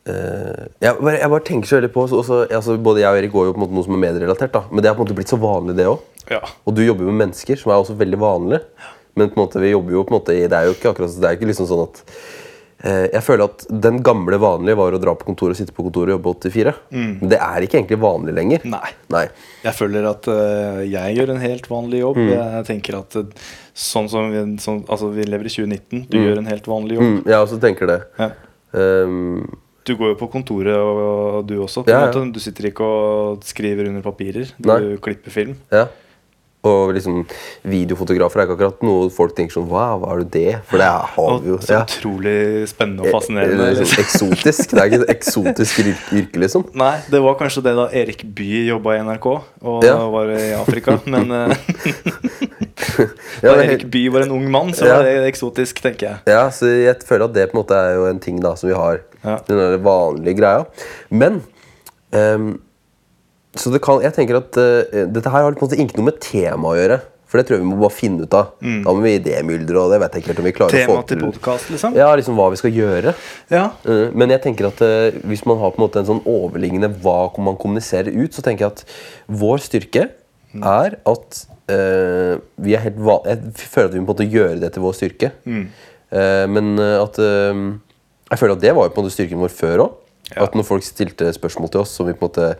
Uh, jeg, bare, jeg bare tenker så veldig på så, også, altså, Både jeg og Erik går jo på en måte noe som er medierelatert, da men det har på en måte blitt så vanlig, det òg. Ja. Og du jobber jo med mennesker, som er også veldig vanlig. Men på en måte, vi jobber jo på en måte i Det er jo ikke akkurat Det er ikke liksom sånn at eh, Jeg føler at den gamle vanlige var å dra på kontoret, sitte på kontoret og jobbe 84. Men det er ikke egentlig vanlig lenger. Nei. Nei. Jeg føler at uh, jeg gjør en helt vanlig jobb. Mm. Jeg tenker at eh, sånn som vi, sånn, altså, vi lever i 2019, du gjør en helt vanlig jobb. Mm, jeg også tenker det. Ja. Um, Du går jo på kontoret, og, og du også. På Ja, ja. Du sitter ikke og skriver under papirer. Du Nei. klipper film. ja. Og liksom videofotografer er ikke akkurat noe folk tenker sånn Wow, hva er det det? For det har vi jo. så utrolig spennende og fascinerende. Eller liksom. liksom eksotisk. Det er ikke *laughs* et eksotisk yrke, liksom. Nei, det var kanskje det da Erik Bye jobba i NRK og Ja. var i Afrika. Men eh, *laughs* da er Erik Bye var en ung mann, så var det eksotisk, tenker jeg. Ja, så jeg føler at det på en måte er jo en ting da som vi har. Ja. Den vanlige greia. Men ehm, Så det kan, jeg tenker at uh, dette her har på en måte ikke noe med tema å gjøre. For det tror jeg vi må bare finne ut av. Da må vi idémyldre, og det vet jeg ikke helt om vi klarer Mm. Tema å få til podkast, liksom. Ja, liksom hva vi skal gjøre. Ja. Uh, Men jeg tenker at uh, hvis man har på en måte en sånn overliggende hva man kommuniserer ut, så tenker jeg at vår styrke er at uh, vi er helt van Jeg føler at vi må på en måte gjøre det til vår styrke. Eh, men at Jeg føler at det var jo på en måte styrken vår før òg. Ja. At når folk stilte spørsmål til oss, som vi på en måte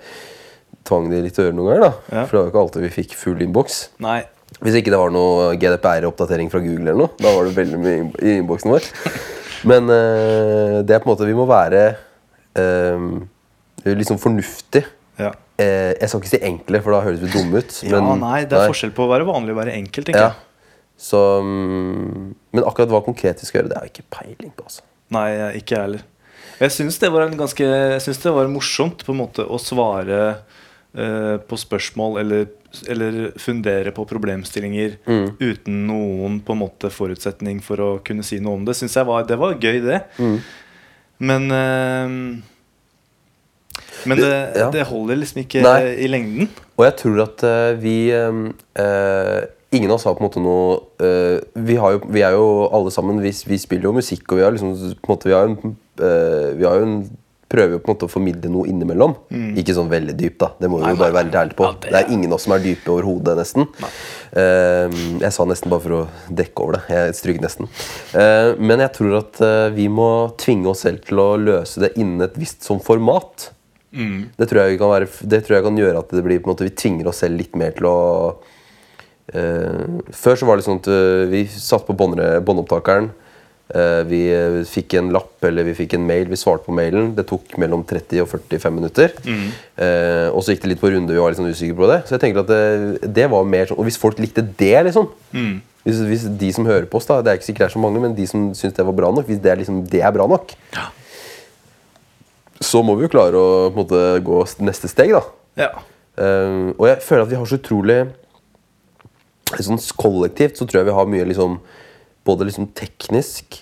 tvang de litt å gjøre noen ganger. da Ja. For det var jo ikke alltid vi fikk full innboks. Nei. Hvis ikke det var noe GDPR-oppdatering fra Google, eller noe Da var det veldig mye i innboksen vår. Men eh, det er på en måte Vi må være eh, liksom fornuftig. Ja. Eh, jeg skal ikke si enkle, for da høres vi dumme ut. ja, nei, det er forskjell på å være vanlig og være enkel, tenker Ja. jeg. Så, mm, men akkurat hva konkret vi skal gjøre, det er jeg ikke peiling på. Altså. Nei, ikke jeg heller. Jeg syns det det var morsomt på en måte å svare på spørsmål eller, eller fundere på problemstillinger Mm. uten noen på en måte forutsetning for å kunne si noe om det. Synes jeg var, Det var gøy, det. Mm. Men uh, Men det, Ja. det holder liksom ikke Nei. i lengden. Og jeg tror at uh, vi eh, eh, Ingen av oss har på en måte noe eh, vi, har jo, vi er jo alle sammen Vi, vi spiller jo musikk, og vi har liksom på en måte, Vi har jo en, eh, vi har jo en prøver jo på en måte å formidle noe innimellom. Ikke sånn veldig dypt, da. Det må vi Mm. Jo bare være litt ærlige på. Ja, det det, er ingen av oss som er dype overhodet, nesten. Uh, jeg sa nesten bare for å dekke over det. Jeg stryker nesten. Uh, men jeg tror at uh, vi må tvinge oss selv til å løse det innen et visst sånn format. Det tror, være, det tror jeg kan gjøre at det blir på en måte, vi tvinger oss selv litt mer til å eh, Før så var det sånn at eh, vi satt på båndopptakeren. Eh, vi eh, fikk en lapp eller vi fikk en mail, vi svarte på mailen. Det tok mellom 30 og 45 minutter. Eh, og så gikk det litt på runde, vi var litt sånn usikre på det. Så jeg tenker at det, det var mer sånn Og hvis folk likte det, liksom hvis, hvis de som hører på oss, da Det er ikke sikkert det er så mange, men de som syns det var bra nok, hvis det er, liksom, det er bra nok, så må vi jo klare å på en måte, gå neste steg, da. Ja. Eh, og jeg føler at vi har så utrolig sånn Kollektivt så tror jeg vi har mye liksom Både liksom teknisk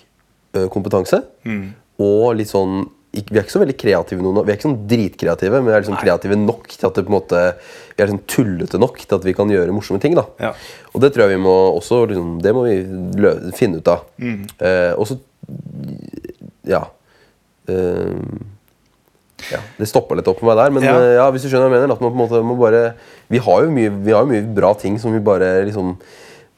kompetanse kompetanse og litt sånn Vi er ikke så veldig kreative noen Vi er ikke sånn dritkreative, men vi er liksom kreative nok til at det på en måte Vi er liksom tullete nok til at vi kan gjøre morsomme ting. da Ja. Og det tror jeg vi må også liksom, Det må vi finne ut av. Eh, og så Ja. Eh, ja, det stoppa litt opp for meg der. Men Ja. eh, ja, hvis du skjønner hva jeg mener. Måte må bare Vi har jo mye, vi har mye bra ting som vi bare liksom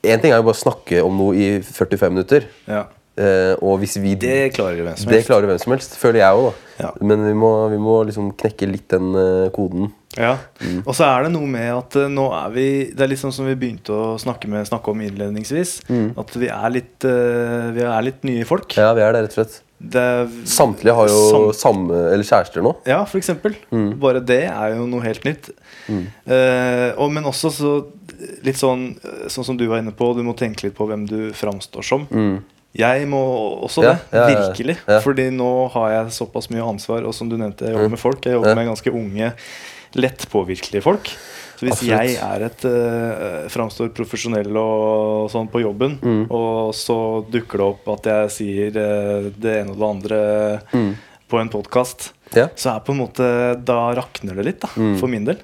Én ting er jo bare å snakke om noe i 45 minutter. Ja. Eh, og hvis vi Det klarer hvem som helst. Det klarer hvem som helst. Føler jeg òg, da. Ja. Men vi må, vi må liksom knekke litt den eh, koden. Ja. Mm. Og så er det noe med at uh, nå er vi Det er litt sånn som vi begynte å snakke, med, snakke om innledningsvis. At vi er litt uh, Vi er litt nye folk. Mm. Ja, vi er det, rett og slett. Det er- Samtlige har jo samt... samme Eller kjærester nå. Ja, for eksempel. Mm. Bare det er jo noe helt nytt. Uh, og, men også så litt sånn Sånn som du var inne på, du må tenke litt på hvem du framstår som. Jeg må også Mm. Det. ja, ja, ja. Virkelig. Ja. Fordi nå har jeg såpass mye ansvar, og som du nevnte, jeg jobber med folk. Jeg jobber med ganske unge, lett påvirkelige folk. Så hvis Absolutt. jeg er et uh, framstår profesjonell og sånn på jobben, Mm. og så dukker det opp at jeg sier uh, det ene og det andre på en podkast, Mm. Så er på en måte Da rakner det litt, da, Mm. for min del.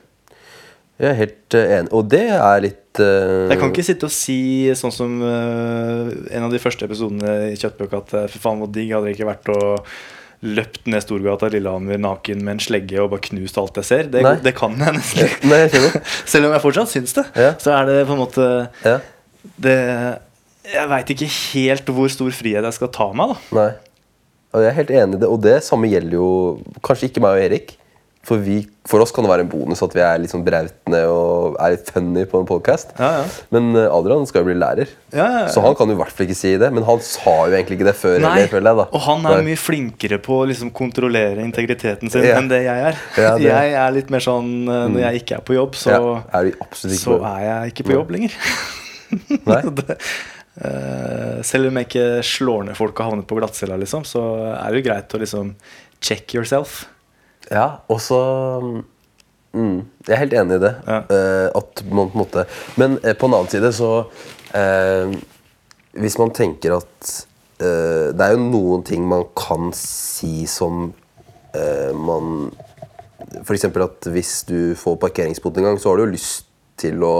Jeg er helt eh, enig. Og det er litt uh... Jeg kan ikke sitte og si sånn som uh, en av de første episodene i Kjøttbøk at for faen, hvor digg hadde det ikke vært å løpt ned Storgata Lillehammer naken med en slegge og bare knust alt jeg ser. Det, det kan jeg nesten ikke. Nei, jeg. *laughs* Selv om jeg fortsatt syns det, Ja. så er det på en måte Ja. det, Jeg veit ikke helt hvor stor frihet jeg skal ta meg, da. Nei. Og jeg er helt enig i det. Og det samme gjelder jo kanskje ikke meg og Erik. For, vi, for oss kan det være en bonus at vi er litt sånn brautende og er litt funny på en podkast. Ja, ja. Men eh, Adrian skal jo bli lærer, Ja, så han kan jo i hvert fall ikke si det. Men han sa jo egentlig ikke det før Nei, heller, jeg. da og han er Nei. mye flinkere på å liksom kontrollere integriteten sin enn det jeg er. *laughs* Det- Jeg er litt mer sånn eh, Når jeg ikke er på jobb, så, ja, er ikke så på- er jeg ikke på jobb lenger. *laughs* *laughs* Det, eh, selv om jeg ikke slår ned folk og havner på glattcella, liksom, så er det jo greit å liksom check yourself. Ja, og så mm, Jeg er helt enig i det. Ja. Eh, at man på en måte Men eh, på en annen side så eh, Hvis man tenker at eh, Det er jo noen ting man kan si som eh, man F.eks. at hvis du får parkeringsbot en gang, så har du jo lyst til å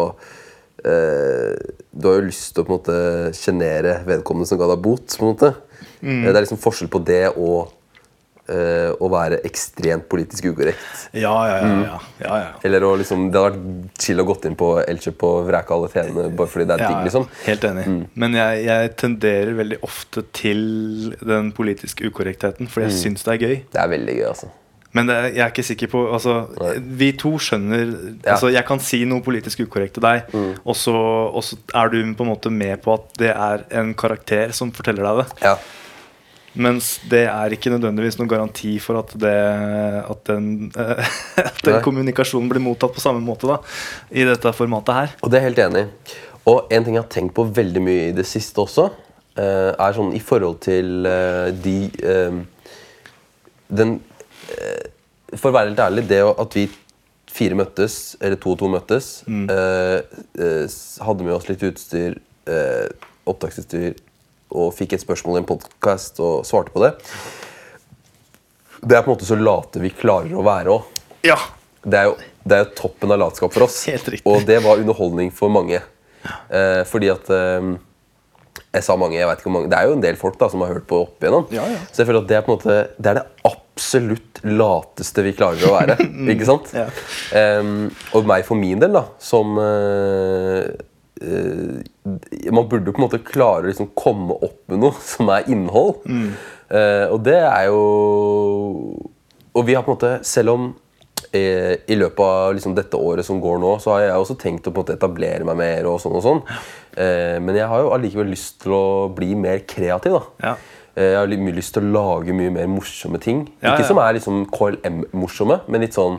eh, Du har jo lyst til å på en måte sjenere vedkommende som ga deg bot. på en måte Mm. Det er liksom forskjell på det og å være ekstremt politisk ukorrekt. Ja, ja, ja. ja, ja, ja. Eller å liksom, Det hadde vært chill å gått inn på Elkjøp og vreke alle fenene bare fordi det er digg. liksom Helt enig. Men jeg, jeg tenderer veldig ofte til den politiske ukorrektheten, for jeg syns det er gøy. Det er veldig gøy, altså. Men det, jeg er ikke sikker på altså, Vi to skjønner Ja. Mm. altså, Jeg kan si noe politisk ukorrekt til deg, og, så, og så er du på en måte med på at det er en karakter som forteller deg det. Ja. Mens det er ikke nødvendigvis noen garanti for at, det, at den, *laughs* at den kommunikasjonen blir mottatt på samme måte da i dette formatet her. Og det er jeg helt enig i. Og en ting jeg har tenkt på veldig mye i det siste også, eh, er sånn i forhold til eh, de eh, Den For å være helt ærlig, det at vi fire møttes, eller to og to møttes, mm. hadde med oss litt utstyr, opptaksutstyr, og fikk et spørsmål i en podkast og svarte på det Det er på en måte så late vi klarer å være òg. Ja. Det er jo, det er jo toppen av latskap for oss. *laughs* Helt riktig. Og det var underholdning for mange. Eh, fordi at eh, Jeg sa mange, jeg vet ikke hvor mange Det er jo en del folk da som har hørt på opp igjennom. Ja, ja. Så jeg føler at det er på en måte Det er det absolutt lateste vi klarer å være. *laughs* ikke sant? Ja. Em, og meg for min del, da, som eh, Man burde på en måte klare å liksom komme opp med noe *laughs* som er innhold. Eh, og det er jo Og vi har på en måte, selv om eh, i løpet av liksom dette året som går nå, så har jeg også tenkt å på en måte etablere meg mer. og sånn og sånn eh, Men jeg har jo allikevel lyst til å bli mer kreativ. da Ja. Eh, Jeg har mye lyst til å lage mye mer morsomme ting. Ja, ikke ja. som er liksom KLM-morsomme, men litt sånn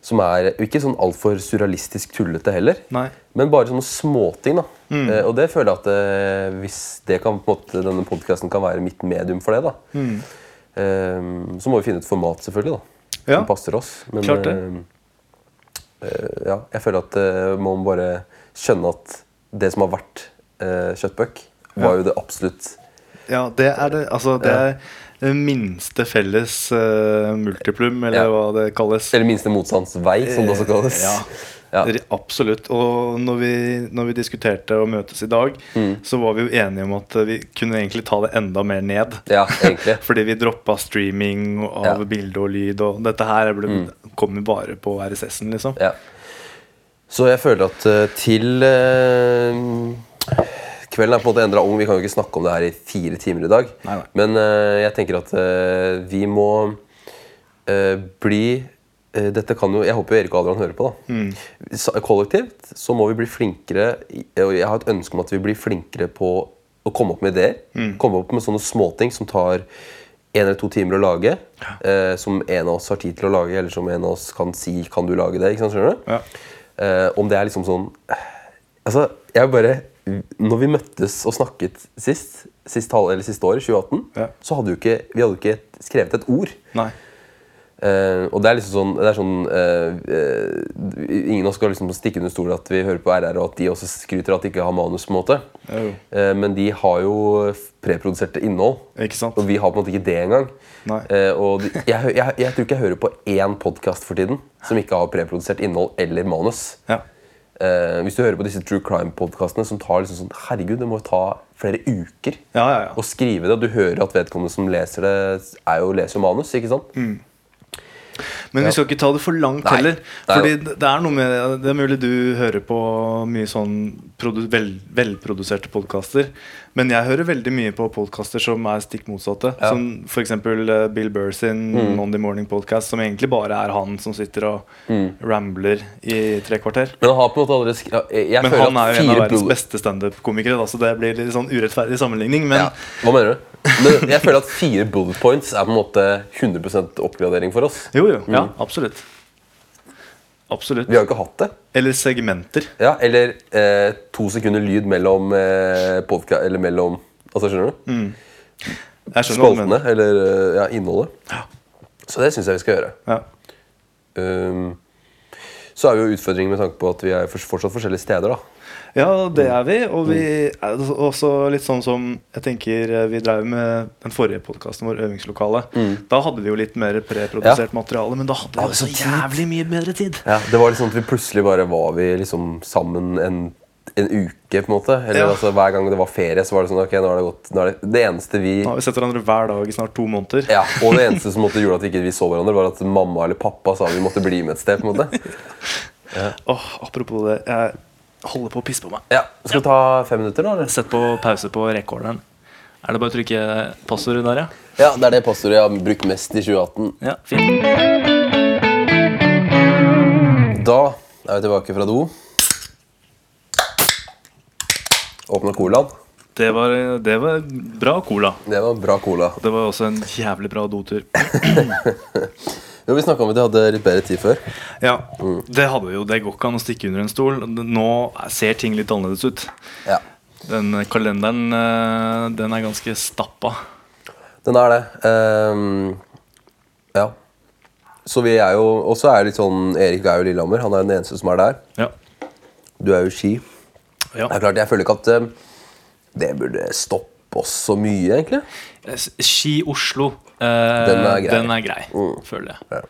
som er Ikke sånn altfor surrealistisk tullete heller. Nei. Men bare sånne småting. da Mm. eh, Og det føler jeg at eh, hvis det kan, på en måte, denne podkasten kan være mitt medium for det, da Mm. eh, så må vi finne et format, selvfølgelig, da Ja. som passer oss. Men Klart det. eh, eh, ja, jeg føler at eh, man bare skjønne at det som har vært eh, kjøttbøk, var Ja. jo det absolutt Ja, det er det. Altså, det er minste felles uh, multiplum, eller Ja. hva det kalles. Eller minste motstands vei, som det også kalles. Ja. Ja. absolutt. Og når vi, når vi diskuterte å møtes i dag, Mm. så var vi jo enige om at eh, vi kunne egentlig ta det enda mer ned. Ja, egentlig. *laughs* Fordi vi droppa streaming av Ja. Mm. bilde og lyd, og dette her ble, kommer bare på RSS-en, liksom. Ja. Så jeg føler at eh, til eh, Kvelden er på en måte endra ung. Vi kan jo ikke snakke om det her i fire timer i dag. Nei, nei. Men uh, jeg tenker at uh, vi må uh, bli dette kan jo, Jeg håper jo Erik og Adrian hører på. da Mm. så, Kollektivt så må vi bli flinkere og Jeg har et ønske om at vi blir flinkere på å komme opp med ideer. Mm. Komme opp med sånne småting som tar en eller to timer å lage. Som en av oss har tid til å lage, eller som en av oss kan si 'kan du lage det'? ikke sant, skjønner du? Ja. Om det er liksom sånn Altså, jeg bare Når vi møttes og snakket sist, sist, halv, eller siste år, 2018, Ja. så hadde jo ikke vi hadde ikke skrevet et ord. Nei. Uh, og det er liksom sånn, det er sånn uh, uh, Ingen av oss skal liksom stikke under stol at vi hører på RR, og at de også skryter at de ikke har manus. på en måte Men de har jo preproduserte innhold, Ikke sant? og vi har på en måte ikke det engang. Og de, jeg, jeg, jeg tror ikke jeg hører på én podkast for tiden som ikke har preprodusert innhold eller manus. Ja. Eh, hvis du hører på disse true crime-podkastene som tar liksom sånn Herregud, det må jo ta flere uker Ja, ja, ja. å skrive det. Og du hører at vedkommende som leser det, er jo, leser manus. ikke sant? Mm. Men vi skal ikke ta det for langt Nei, heller. det er Fordi det er noe med Det er mulig du hører på mye sånn vel, velproduserte podkaster. Men jeg hører veldig mye på podkaster som er stikk motsatte. Ja. Som f.eks. Bill Burr sin Mm. Monday Morning Podcast, som egentlig bare er han som sitter og Mm. rambler i tre kvarter. Men han sk jeg, Men han er jo en av verdens beste standup-komikere, så det blir litt sånn urettferdig sammenligning. Men Ja, hva mener du? Men jeg føler at fire bullet points er på en måte 100% oppgradering for oss. jo, jo. Ja, absolutt. Absolutt. Vi har jo ikke hatt det. Eller segmenter. Ja, Eller eh, to sekunder lyd mellom eh, podka eller mellom Altså, skjønner du? Jeg skjønner Spaltene, mener. eller eh, ja, innholdet. Så det syns jeg vi skal gjøre. Ja. Um, så er vi jo utfordringen med tanke på at vi er fortsatt forskjellige steder. da Ja, det er vi. Og vi er også litt sånn som Jeg tenker eh, Vi drev med den forrige podkasten vår, Øvingslokale. Da hadde vi jo litt mer preprodusert materiale, men da hadde vi så jævlig mye bedre tid. Ja, Det var liksom at vi plutselig bare var vi liksom sammen en, en uke. på en måte Eller Ja. altså Hver gang det var ferie, så var det sånn Ok, nå har det gått nå er det, det eneste vi Nå har vi sett hverandre hver dag i snart to måneder. Ja, Og det eneste som måtte gjorde at vi ikke så hverandre, var at mamma eller pappa sa vi måtte bli med et sted. på en måte *laughs* Åh, apropos det, jeg holder på å pisse på meg. Ja, Skal vi ta fem minutter, nå? eller? Sett på pause på rekorderen. Er det bare å trykke passordet der, ja? Ja, Det er det passordet jeg har brukt mest i 2018. Ja, fint. Da er vi tilbake fra do. Åpna colaen. Det var, det var bra cola. Det var bra cola. Det var også en jævlig bra dotur. *clears throat* Jo, Vi snakka om at vi hadde litt bedre tid før. Ja, det hadde vi jo. Det går ikke an å stikke under en stol. Nå ser ting litt annerledes ut. Ja, Den kalenderen eh, den er ganske stappa. Den er det. Um, ja. Så vi er jo Og så er det litt sånn Erik er jo Lillehammer. Han er jo den eneste som er der. Ja. Du er jo Ski. ja. Det er klart, Jeg føler ikke at eh, det burde stoppe oss så mye, egentlig. Ski Oslo. Eh, Den er grei. Den er grei, føler jeg. Ja.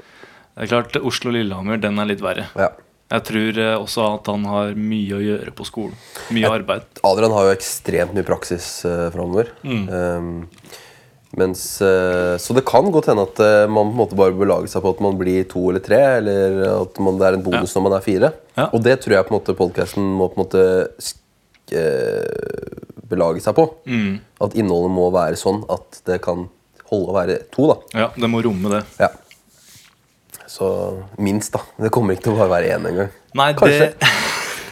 Det er klart Oslo-Lillehammer, den er litt verre. Ja. Jeg tror eh, også at han har mye å gjøre på skolen. Mye arbeid. Adrian har jo ekstremt mye praksis uh, framover. Ehm, mens, uh, så det kan godt hende at uh, man på en måte bare belage seg på at man blir to eller tre. Eller at man, det er en bonus når man er fire. Ja. Og det tror jeg på en måte podkasten må på en måte eh, belage seg på. At innholdet må være sånn at det kan holde å være to. da Ja, det må romme det. ja. Så minst, da. Det kommer ikke til å bare være én engang. Kanskje. det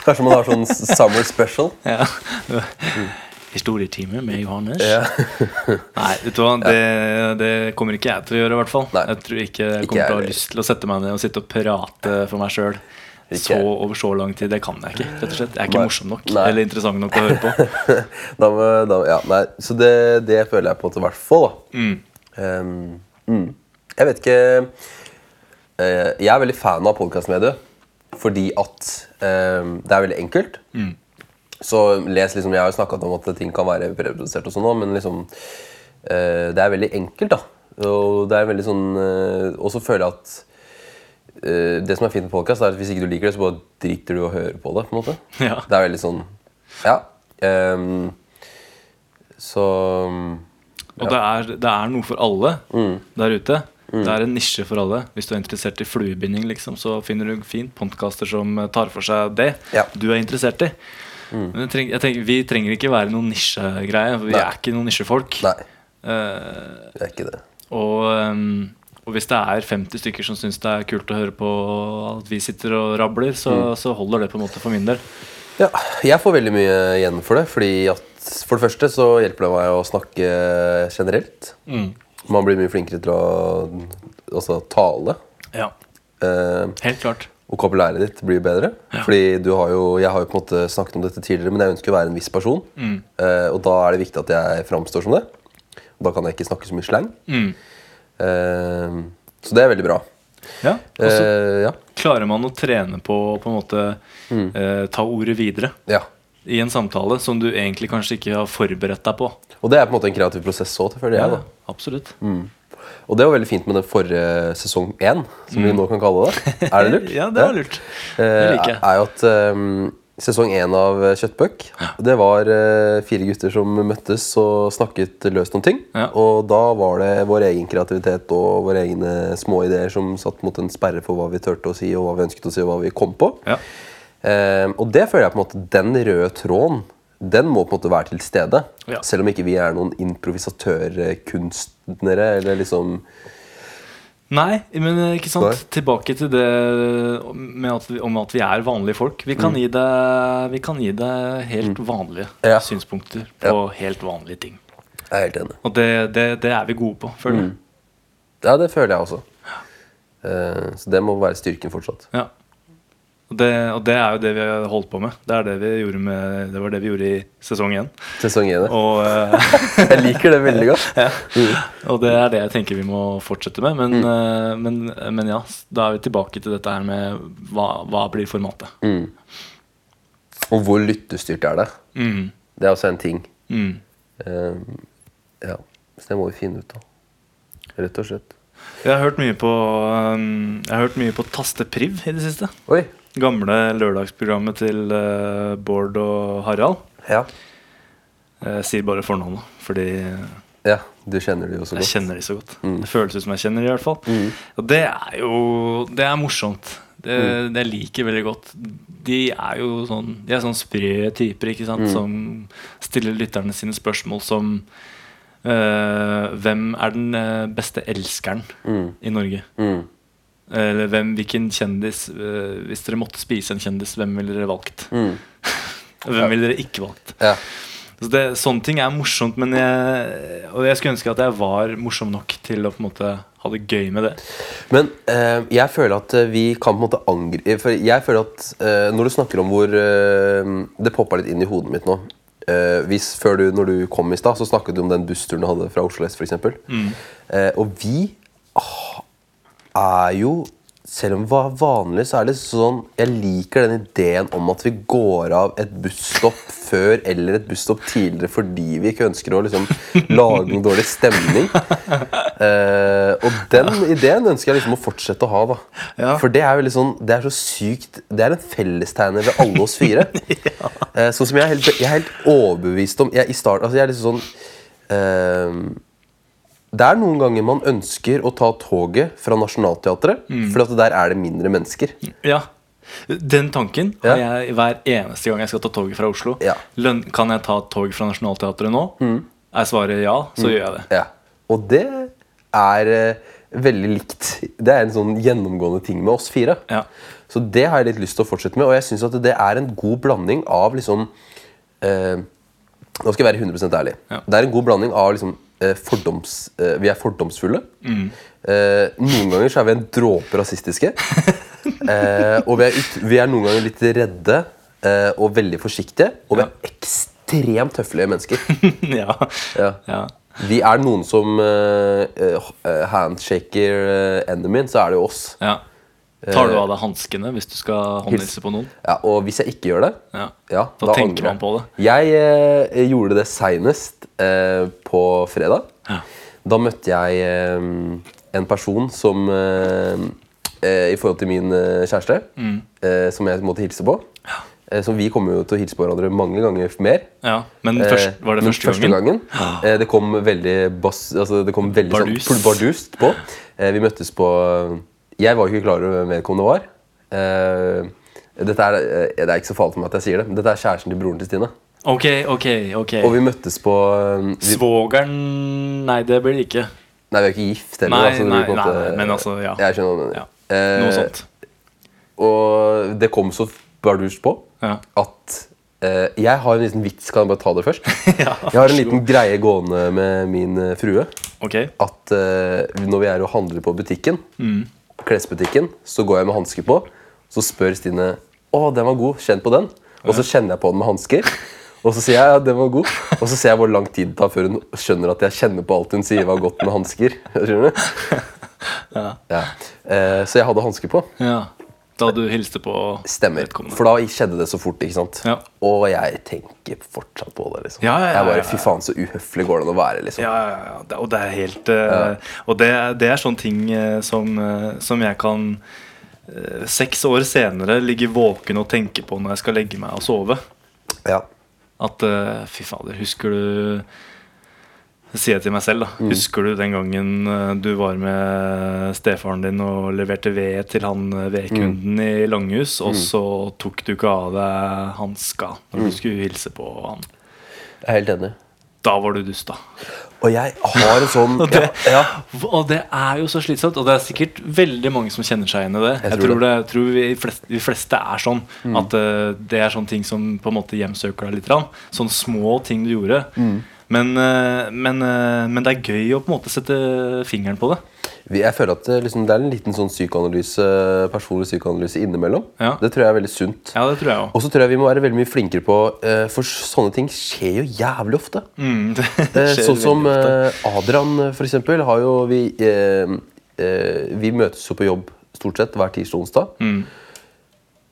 Kanskje man har sånn summer special. *laughs* ja. *laughs* Historietime med Johannes. Ja. *laughs* Nei, vet du hva, det, det kommer ikke jeg til å gjøre, i hvert fall. Nei. Jeg tror ikke jeg Ikke kommer jeg til å ha lyst til å sette meg ned og sitte og prate for meg sjøl. Ikke Så over så lang tid. Det kan jeg ikke. rett og slett Jeg er ikke Nei. morsom nok Nei. eller interessant nok å høre på. *laughs* da, da, ja, nei, så det, det føler jeg på til hvert fall. Mm. Um, mm. Jeg vet ikke uh, Jeg er veldig fan av podkastmediet fordi at um, det er veldig enkelt. Mm. Så les liksom Jeg har jo snakka om at ting kan være preprodusert, og sånn, men liksom uh, det er veldig enkelt. da Og det er veldig sånn uh, Og så føler jeg at Det som er fint med podkast, er at hvis ikke du liker det, så bare driter du i å høre på det. på en måte *laughs* Ja. Det er veldig sånn Ja. Um, så Og det, er, det er noe for alle Mm. der ute. Det er en nisje for alle. Hvis du er interessert i fluebinding, liksom, så finner du fint podkaster som eh, tar for seg det Ja. Mm. du er interessert i. Men jeg treng, jeg tenker, vi trenger ikke være noen nisjegreie. Vi Nei. er ikke noen nisjefolk. Nei, Uh, vi er ikke det. og, ehm, og hvis det er 50 stykker som syns det er kult å høre på at vi sitter og rabler, så, Mm. så holder det på en måte for min del. Ja, jeg får veldig mye igjen for det. Fordi at For det første så hjelper det meg å snakke generelt. Man blir mye flinkere til å altså, tale. Ja, Eh, helt klart. Vokabulæret ditt blir bedre. Fordi du har jo, Jeg har jo på en måte snakket om dette tidligere, men jeg ønsker å være en viss person. Eh, og da er det viktig at jeg framstår som det. Da kan jeg ikke snakke så mye slang. Mm. Eh, så det er veldig bra. Ja, og så Eh, ja. klarer man å trene på å på en måte Mm. eh, ta ordet videre ja. i en samtale som du egentlig kanskje ikke har forberedt deg på. Og det er på en måte en kreativ prosess òg, føler jeg. da. absolutt. Og det var veldig fint med den forrige sesong én, som vi nå kan kalle det. Er det lurt? Mm. *laughs* Ja, det var lurt. Det Eh, liker jeg. er jo at ehm, Sesong én av Kjøttbøk Det var eh, fire gutter som møttes og snakket løst om ting. Ja. Og da var det vår egen kreativitet og våre egne små ideer som satt mot en sperre for hva vi turte å si, og hva vi ønsket å si, og hva vi kom på. Ja. Eh, og det føler jeg på en måte Den røde tråden Den må på en måte være til stede. Ja. Selv om ikke vi er noen improvisatørkunstnere. Eller liksom Nei, men eh, ikke sant? Nei. Tilbake til det med at vi, om at vi er vanlige folk. Vi kan, gi, deg, vi kan gi deg helt vanlige Mm. Ja. synspunkter på helt vanlige ting. Jeg er helt enig. Og det, det, det er vi gode på, føler jeg. Ja, det føler jeg også. Eh, så det må være styrken fortsatt. Ja. Og det, og det er jo det vi har holdt på med. Det, er det, vi med, det var det vi gjorde i sesong én. Sesong én. Og, *laughs* eh, Jeg liker det veldig godt. *laughs* og det er det jeg tenker vi må fortsette med. Men, Mm. eh, men, men ja, da er vi tilbake til dette her med hva, hva blir formatet. Mm. Og hvor lyttestyrt er det? Mm. Det er også en ting. Mm. Eh, ja, Så det må vi finne ut av. Rett og slett. Jeg har hørt mye på um, Jeg har hørt mye på Tastepriv i det siste. Oi. Gamle lørdagsprogrammet til eh, Bård og Harald. Ja. Jeg sier bare fornavnet, fordi ja. Du kjenner dem jo så godt. jeg kjenner de så godt. Mm. Det føles ut som jeg kjenner de i hvert fall. Og det er jo Det er morsomt. Det, Mm. det jeg veldig godt. De er jo sånn De er sånn sprø typer, ikke Mm. sant, som stiller lytterne sine spørsmål som eh, Hvem er den eh, beste elskeren i Norge? Mm. Eller hvem, hvilken kjendis uh, Hvis dere måtte spise en kjendis, hvem ville dere valgt? Mm. *laughs* Hvem ville dere ikke valgt? Ja. Så det, sånne ting er morsomt, men jeg, og jeg skulle ønske at jeg var morsom nok til å på en måte ha det gøy med det. Men eh, jeg føler at eh, vi kan på en måte angri For jeg føler at eh, når du snakker om hvor eh, Det poppa litt inn i hodet mitt nå. Eh, hvis før du, Når du kom i stad, så snakket du om den bussturen du hadde fra Oslo S, f.eks. Mm. Eh, og vi er jo selv om det var vanlig, så er det sånn Jeg liker den ideen om at vi går av et busstopp før eller et busstopp tidligere fordi vi ikke ønsker å liksom lage noen dårlig stemning. Uh, og den ideen ønsker jeg liksom å fortsette å ha. da Ja. For det er jo sånn Det er så sykt Det er en fellestegner ved alle oss fire. Uh, *laughs* sånn som jeg er helt, jeg er helt overbevist om jeg, I start, altså jeg er liksom sånn eh, det er noen ganger man ønsker å ta toget fra Nationaltheatret, Mm. for der er det mindre mennesker. Ja. Den tanken Ja. har jeg hver eneste gang jeg skal ta toget fra Oslo. Ja. Løn, kan jeg ta tog fra Nationaltheatret nå? Er svaret ja, så gjør jeg det. Ja. Og det er eh, veldig likt. Det er en sånn gjennomgående ting med oss fire. Ja. Så det har jeg litt lyst til å fortsette med, og jeg syns at det er en god blanding av liksom eh, Nå skal jeg være 100 ærlig. Ja. Det er en god blanding av liksom fordoms... Eh, vi er fordomsfulle. Mm. Eh, noen ganger så er vi en dråpe rasistiske. *laughs* eh, og vi er, ut, vi er noen ganger litt redde eh, og veldig forsiktige. Og vi er ekstremt høflige mennesker. *laughs* ja. Ja. ja. Vi er noen som uh, handshaker uh, enemyen, så er det jo oss. ja. Tar du av deg hanskene hvis du skal håndhilse på noen? Ja, og hvis jeg ikke gjør det, Ja. ja, Da tenker man på det. Jeg eh, gjorde det seinest eh, på fredag. Ja. Da møtte jeg eh, en person som eh, eh, i forhold til min eh, kjæreste, Mm. eh, som jeg måtte hilse på. Eh, så vi kommer jo til å hilse på hverandre mange ganger mer. Ja, Men Eh, først, var det men første gangen? eh, det kom veldig, bass, altså det kom veldig Bardus. sånn bardust på. Eh, vi møttes på Jeg var ikke klar over hvem vedkommende var. Uh, dette er, eh, det er ikke så farlig for meg at jeg sier det, men dette er kjæresten til broren til Stine. Ok, ok, ok. Og vi møttes på eh, vi, Svogeren Nei, det blir det ikke. Nei, vi er ikke gift heller. Nei, altså, nei, måte- nei, men altså, ja. Jeg skjønner. Ja, Eh, Noe sånt. Og det kom så bardust på Ja. at uh, Jeg har en liten vits, kan jeg bare ta det først? *laughs* Ja, Jeg har en liten greie gående med min frue. Ok. At uh, når vi er og handler på butikken, Mm. Klesbutikken, så går jeg med hansker på. Så spør Stine Å, den var god. Kjenn på den. Og så kjenner jeg på den med hansker. Og så sier jeg ja, den var god. Og så ser jeg hvor lang tid det tar før hun skjønner at jeg kjenner på alt hun sier var godt med hansker. *laughs* Ja. Ja. Eh, så jeg hadde hansker på. ja. Da du hilste på Stemmer. For da skjedde det så fort. ikke sant? Ja. Og jeg tenker fortsatt på det. liksom Ja, ja, Jeg bare. Fy faen, så uhøflig går det an å være. liksom Ja, ja, ja. Og det er helt eh, Og det, det er sånne ting uh, som, uh, som jeg kan seks år senere ligge våken og tenke på når jeg skal legge meg og sove. Ja. At fy fader, husker du sier jeg til meg selv, da. Mm. Husker du den gangen eh, du var med stefaren din og leverte ved til han eh, vedkunden Mm. i Langhus, og så tok du ikke av deg hanska når Mm. du skulle hilse på han? Jeg er helt enig. Da var du dust, da. Og jeg har en sånn *laughs* Og det, ja, ja. og det er jo så slitsomt, og det er sikkert veldig mange som kjenner seg igjen i det. Jeg Jeg, tror det. det, jeg tror vi fleste, vi, fleste er sånn. At uh, det er sånne ting som på en måte hjemsøker deg litt. Sånne små ting du gjorde. Men, eh, men, eh, men det er gøy å på en måte sette fingeren på det. Jeg føler at det, liksom, det er en liten sånn psykoanalyse, personlig psykoanalyse innimellom. Ja. Det tror jeg er veldig sunt. Ja, det tror jeg. Og så tror jeg vi må være veldig mye flinkere på eh, For sånne ting skjer jo jævlig ofte. Mm, *laughs* det Eh, skjer sånn som ofte. eh, Adrian, eh, for eksempel, har jo vi eh, eh, Vi møtes jo på jobb stort sett hver tirsdag og onsdag. Mm.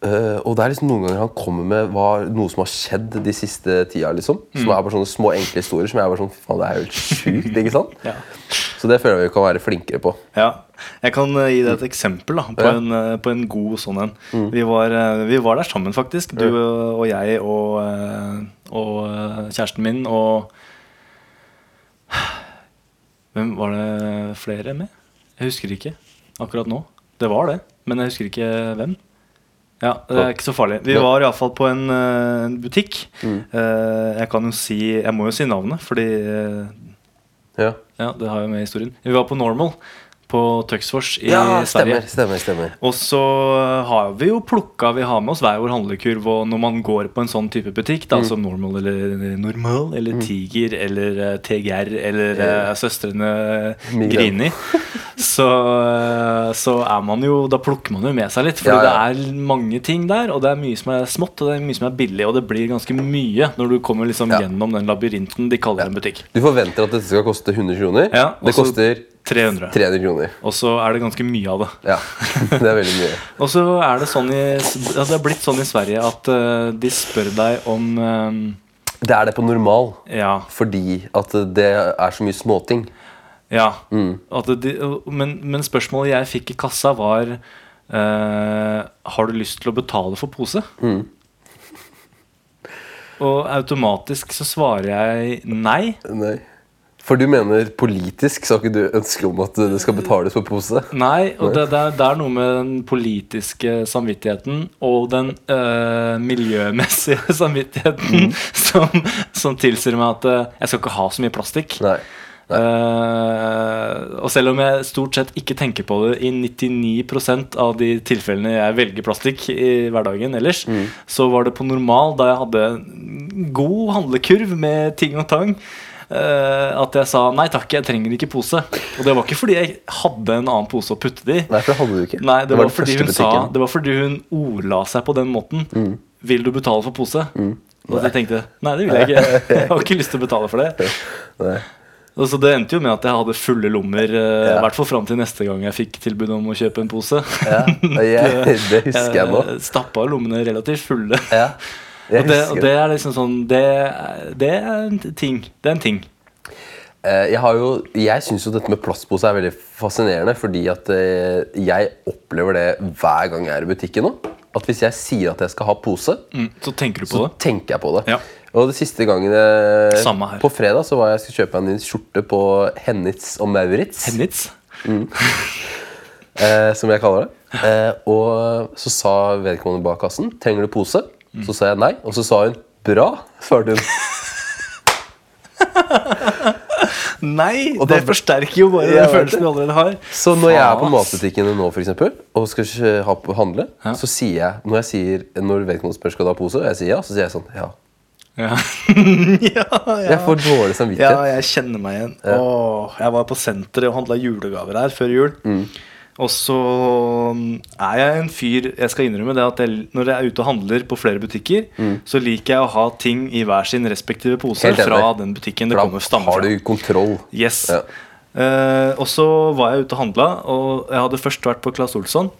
Eh, og det er liksom noen ganger han kommer med hva, noe som har skjedd de siste tida. liksom Som er bare sånne små, enkle historier som jeg er bare sånn faen, det er jo helt sjukt. ikke sant? *laughs* Ja. Så det føler jeg vi kan være flinkere på. Ja, Jeg kan eh, gi deg et eksempel da, på, Ja. en, eh, på en god sånn en. Vi, var, vi var der sammen, faktisk. Du og jeg og, og kjæresten min og Hvem Var det flere med? Jeg husker ikke akkurat nå. Det var det, men jeg husker ikke hvem. Ja, Det er ikke så farlig. Vi var iallfall på en uh, butikk. Eh, jeg kan jo si Jeg må jo si navnet, fordi uh, Ja, ja, det har jo med historien. Vi var på Normal på Tuxfors i ja Sverige. stemmer. stemmer, stemmer. Og så har vi jo plukka Vi har med oss hver vår handlekurv. Og når man går på en sånn type butikk, da, som Normal eller Normal eller Tiger eller uh, TGR eller uh, Søstrene Migren. Grini, *laughs* så, eh, så er man jo Da plukker man jo med seg litt. Fordi Ja, ja. det er mange ting der, og det er mye som er smått, og det er mye som er billig, og det blir ganske mye når du kommer liksom gjennom den labyrinten de kaller en butikk. Du forventer at dette skal koste 100 kroner. Ja, det koster 300. 300 kroner. Og så er det ganske mye av det. Ja, *laughs* det er veldig mye. *laughs* Og så er det sånn i altså Det er blitt sånn i Sverige at uh, de spør deg om eh, Det er det på normal. Ja. Fordi at det er så mye småting. ja Mm. de, men, men spørsmålet jeg fikk i kassa, var uh, Har du lyst til å betale for pose? Mm. Og automatisk så svarer jeg nei. Nei. For du mener politisk så har ikke du ønske om at det skal betales på pose? Nei, og det, det, er, det er noe med den politiske samvittigheten og den øh, miljømessige *laughs* samvittigheten som, som tilsier meg at øh, jeg skal ikke ha så mye plastikk. Nei. Eh, og selv om jeg stort sett ikke tenker på det i 99% av de tilfellene jeg velger plastikk i hverdagen ellers, så var det på normal, da jeg hadde god handlekurv med ting og tang, eh, at jeg sa nei takk, jeg trenger ikke pose. Og det var ikke fordi jeg hadde en annen pose å putte det i. Nei, for det hadde du ikke. Nei, det, var, var fordi hun sa. Det var fordi hun ordla seg på den måten. Vil du betale for pose? Og jeg tenkte nei, det vil jeg ikke. *laughs* Jeg har ikke lyst til å betale for det. Nei. Og så Det endte jo med at jeg hadde fulle lommer, eh, i Ja. hvert fall fram til neste gang jeg fikk tilbud om å kjøpe en pose. Ja, jeg, *laughs* det husker jeg nå. Stappa lommene relativt fulle. Ja, Og det, og det er liksom sånn det, det er en ting. Det er en ting. Eh, Jeg, har jo, jeg syns jo dette med plastpose er veldig fascinerende, fordi at eh, jeg opplever det hver gang jeg er i butikken nå. At hvis jeg sier at jeg skal ha pose, Mm, så tenker du på så det. tenker jeg på det. Ja. Og det siste gangen jeg, På fredag så var jeg skulle kjøpe en ny skjorte på Hennitz og Maurits, Hennitz? eh, som jeg kaller det. Eh, og så sa vedkommende bak kassen 'Trenger du pose?' Så sa jeg nei, og så sa hun 'Bra', svarte hun. Nei! Det forsterker jo bare den følelsen vi du allerede har. Så når jeg er på Faen, matbutikkene nå for eksempel, og skal handle, så sier jeg Når jeg sier Når vedkommende spør skal du ha pose, og jeg sier ja, så sier jeg sånn ja. Ja. *laughs* ja, ja. Jeg får dårlig samvittighet. Ja, jeg kjenner meg igjen. Åh, jeg var på senteret og handla julegaver her før jul. Mm. Og så mm, er jeg en fyr Jeg skal innrømme det at jeg, når jeg er ute og handler på flere butikker, så liker jeg å ha ting i hver sin respektive pose Mm. Fra den butikken det kommer stammer fra. har du kontroll. Yes. Ja. Uh, og så var jeg ute og handla, og jeg hadde først vært på Claes Olsson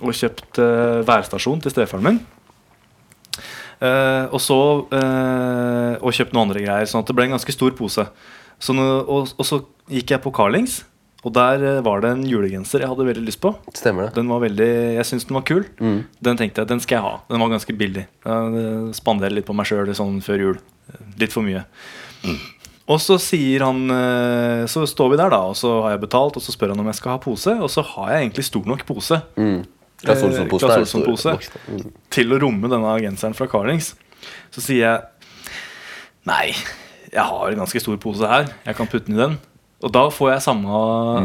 og kjøpt uh, værstasjon til stefaren min. Uh, og så eh, Og kjøpt noen andre greier, sånn at det ble en ganske stor pose. Så nå, og, og så gikk jeg på Carlings, og der eh, var det en julegenser jeg hadde veldig lyst på. Stemmer det. Den var veldig, Jeg syntes den var kul. Den tenkte jeg, den skal jeg ha. Den var ganske billig. Jeg spanderer litt på meg sjøl sånn før jul. Litt for mye. Og så sier han eh, Så står vi der, da, og så har jeg betalt, og så spør han om jeg skal ha pose, og så har jeg egentlig stor nok pose Mm. Eh, Claes er Olsson-pose. Mm. til å romme denne genseren fra Carlings. Så sier jeg Nei, jeg har en ganske stor pose her. Jeg kan putte den i den. Og da får jeg samme,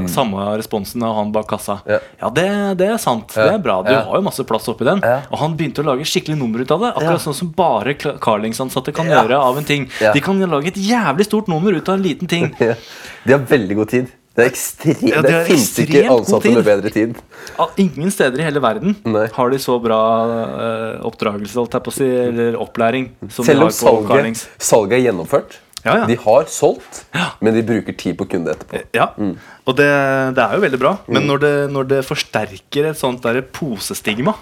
samme responsen av han bak kassa. Ja. Ja, det, det er sant. Ja. Det er bra. Du Ja. har jo masse plass oppi den. Og han begynte å lage skikkelig nummer ut av det. Akkurat sånn som bare Carlings-ansatte kan gjøre av en ting. De kan lage et jævlig stort nummer ut av en liten ting. *laughs* De har veldig god tid. Det er ekstremt Ja, de Det fins ikke ansatte med bedre tid. Ingen steder i hele verden Nei. har de så bra uh, oppdragelse, eller opplæring, som Selv de om har på salget, salget er gjennomført. Ja, ja. De har solgt, Ja. men de bruker tid på kunde etterpå. Ja, Mm. og det, det er jo veldig bra. Men når det, når det forsterker et sånt der posestigma